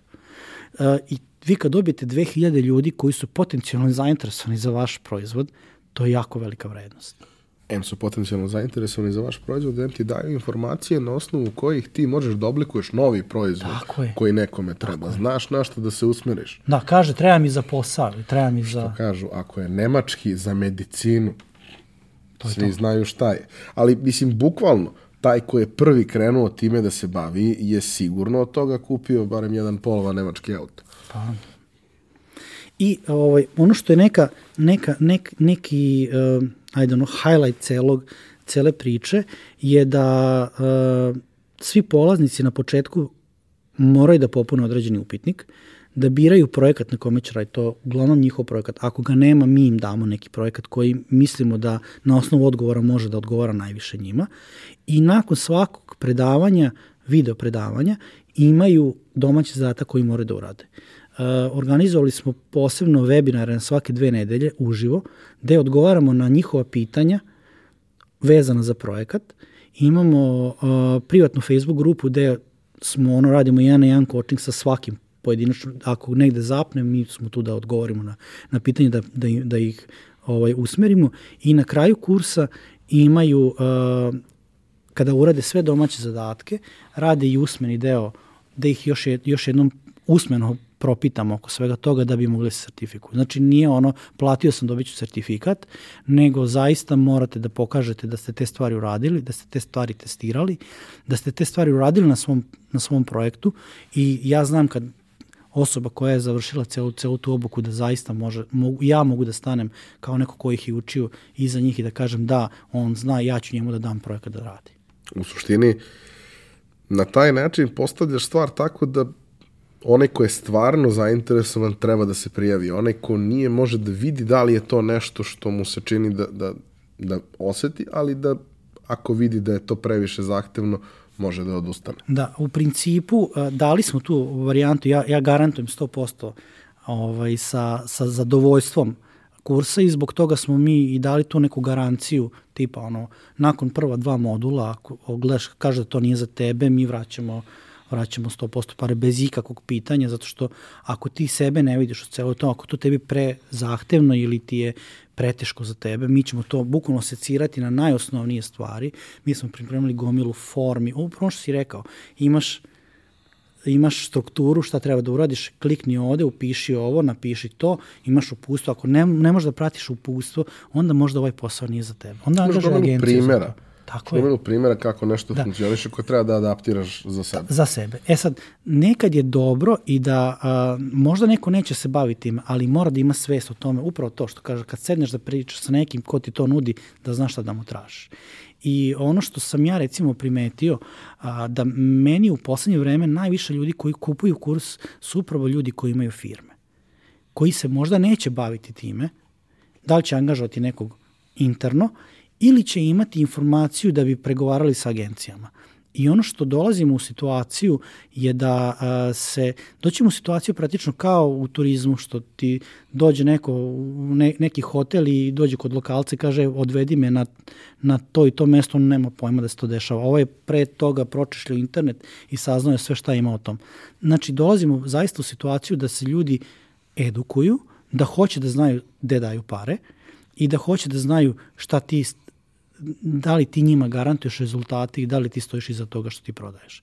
S2: Uh, I vi kad dobijete 2000 ljudi koji su potencijalno zainteresovani za vaš proizvod, to je jako velika vrednost.
S1: M su potencijalno zainteresovani za vaš proizvod, M ti daju informacije na osnovu kojih ti možeš da oblikuješ novi proizvod koji nekome treba. Tako Znaš na što da se usmeriš.
S2: Da, kaže, treba mi za posao, treba mi za... Što
S1: kažu, ako je nemački za medicinu, to svi to. znaju šta je. Ali, mislim, bukvalno, taj ko je prvi krenuo time da se bavi je sigurno od toga kupio barem jedan polova nemački auto.
S2: Pa, I ovaj, ono što je neka, neka, nek, neki, uh, ajde ono, highlight celog, cele priče je da uh, svi polaznici na početku moraju da popune određeni upitnik, da biraju projekat na kome će raditi to, uglavnom njihov projekat. Ako ga nema, mi im damo neki projekat koji mislimo da na osnovu odgovora može da odgovara najviše njima. I nakon svakog predavanja, video predavanja, imaju domaći zadatak koji moraju da urade. Uh, organizovali smo posebno webinare na svake dve nedelje uživo, gde odgovaramo na njihova pitanja vezana za projekat. Imamo uh, privatnu Facebook grupu gde smo ono radimo jedan na jedan coaching sa svakim pojedinačno, ako negde zapne, mi smo tu da odgovorimo na, na pitanje, da, da, da ih ovaj, usmerimo i na kraju kursa imaju, uh, kada urade sve domaće zadatke, rade i usmeni deo, da ih još, je, još jednom usmeno propitamo oko svega toga da bi mogli se sertifikuju. Znači nije ono platio sam dobit ću sertifikat, nego zaista morate da pokažete da ste te stvari uradili, da ste te stvari testirali, da ste te stvari uradili na svom, na svom projektu i ja znam kad osoba koja je završila celu, celu tu obuku da zaista može, mogu, ja mogu da stanem kao neko ko ih je učio iza njih i da kažem da, on zna, ja ću njemu da dam projekat da radi.
S1: U suštini, na taj način postavljaš stvar tako da onaj ko je stvarno zainteresovan treba da se prijavi. Onaj ko nije može da vidi da li je to nešto što mu se čini da, da, da oseti, ali da ako vidi da je to previše zahtevno, može da odustane.
S2: Da, u principu dali smo tu varijantu, ja, ja garantujem 100% ovaj, sa, sa zadovoljstvom kursa i zbog toga smo mi i dali tu neku garanciju tipa ono, nakon prva dva modula, ako gledaš, kaže da to nije za tebe, mi vraćamo vraćamo 100% pare bez ikakvog pitanja, zato što ako ti sebe ne vidiš u celo to, ako to tebi pre zahtevno ili ti je preteško za tebe, mi ćemo to bukvalno secirati na najosnovnije stvari. Mi smo pripremili gomilu formi. Upravo što si rekao, imaš imaš strukturu, šta treba da uradiš, klikni ovde, upiši ovo, napiši to, imaš upustvo. Ako ne, ne možeš da pratiš upustvo, onda možda ovaj posao nije za tebe. Onda angažuje agenciju.
S1: primjera. Tako je. primjera kako nešto da. funkcioniše koje treba da adaptiraš za sebe.
S2: Za sebe. E sad, nekad je dobro i da a, možda neko neće se baviti tim, ali mora da ima svest o tome. Upravo to što kaže, kad sedneš da pričaš sa nekim ko ti to nudi, da znaš šta da mu tražiš. I ono što sam ja recimo primetio, a, da meni u poslednje vreme najviše ljudi koji kupuju kurs su upravo ljudi koji imaju firme. Koji se možda neće baviti time, da li će angažovati nekog interno ili će imati informaciju da bi pregovarali sa agencijama. I ono što dolazimo u situaciju je da a, se, doćemo u situaciju praktično kao u turizmu, što ti dođe neko u ne, neki hotel i dođe kod lokalca i kaže odvedi me na, na to i to mesto, on nema pojma da se to dešava. Ovo je pre toga pročešljio internet i saznao je sve šta ima o tom. Znači, dolazimo zaista u situaciju da se ljudi edukuju, da hoće da znaju gde daju pare i da hoće da znaju šta ti da li ti njima garantuješ rezultate i da li ti stojiš iza toga što ti prodaješ.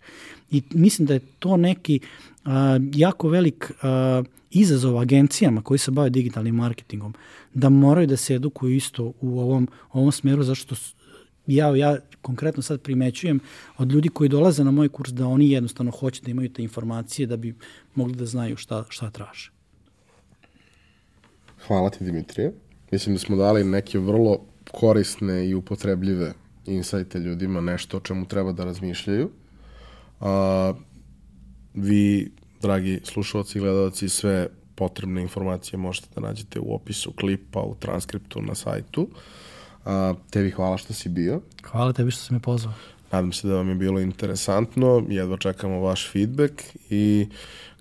S2: I mislim da je to neki a, jako velik a, izazov agencijama koji se bave digitalnim marketingom, da moraju da se edukuju isto u ovom, ovom smeru, zašto ja, ja konkretno sad primećujem od ljudi koji dolaze na moj kurs da oni jednostavno hoće da imaju te informacije da bi mogli da znaju šta, šta traže.
S1: Hvala ti Dimitrije. Mislim da smo dali neke vrlo korisne i upotrebljive insajte ljudima, nešto o čemu treba da razmišljaju. A, vi, dragi slušalci i gledalci, sve potrebne informacije možete da nađete u opisu klipa, u transkriptu na sajtu. A, tebi hvala što si bio.
S2: Hvala tebi što si me pozvao.
S1: Nadam se da vam je bilo interesantno, jedva čekamo vaš feedback i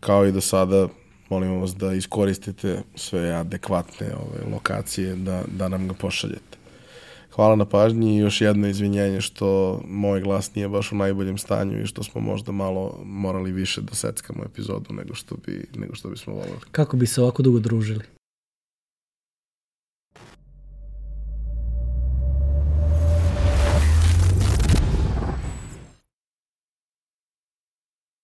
S1: kao i do sada molimo vas da iskoristite sve adekvatne ove lokacije da, da nam ga pošaljete. Hvala na pažnji i još jedno izvinjenje što moj glas nije baš u najboljem stanju i što smo možda malo morali više da seckamo epizodu nego što bi nego što bismo voleli.
S2: Kako bi se ovako dugo družili?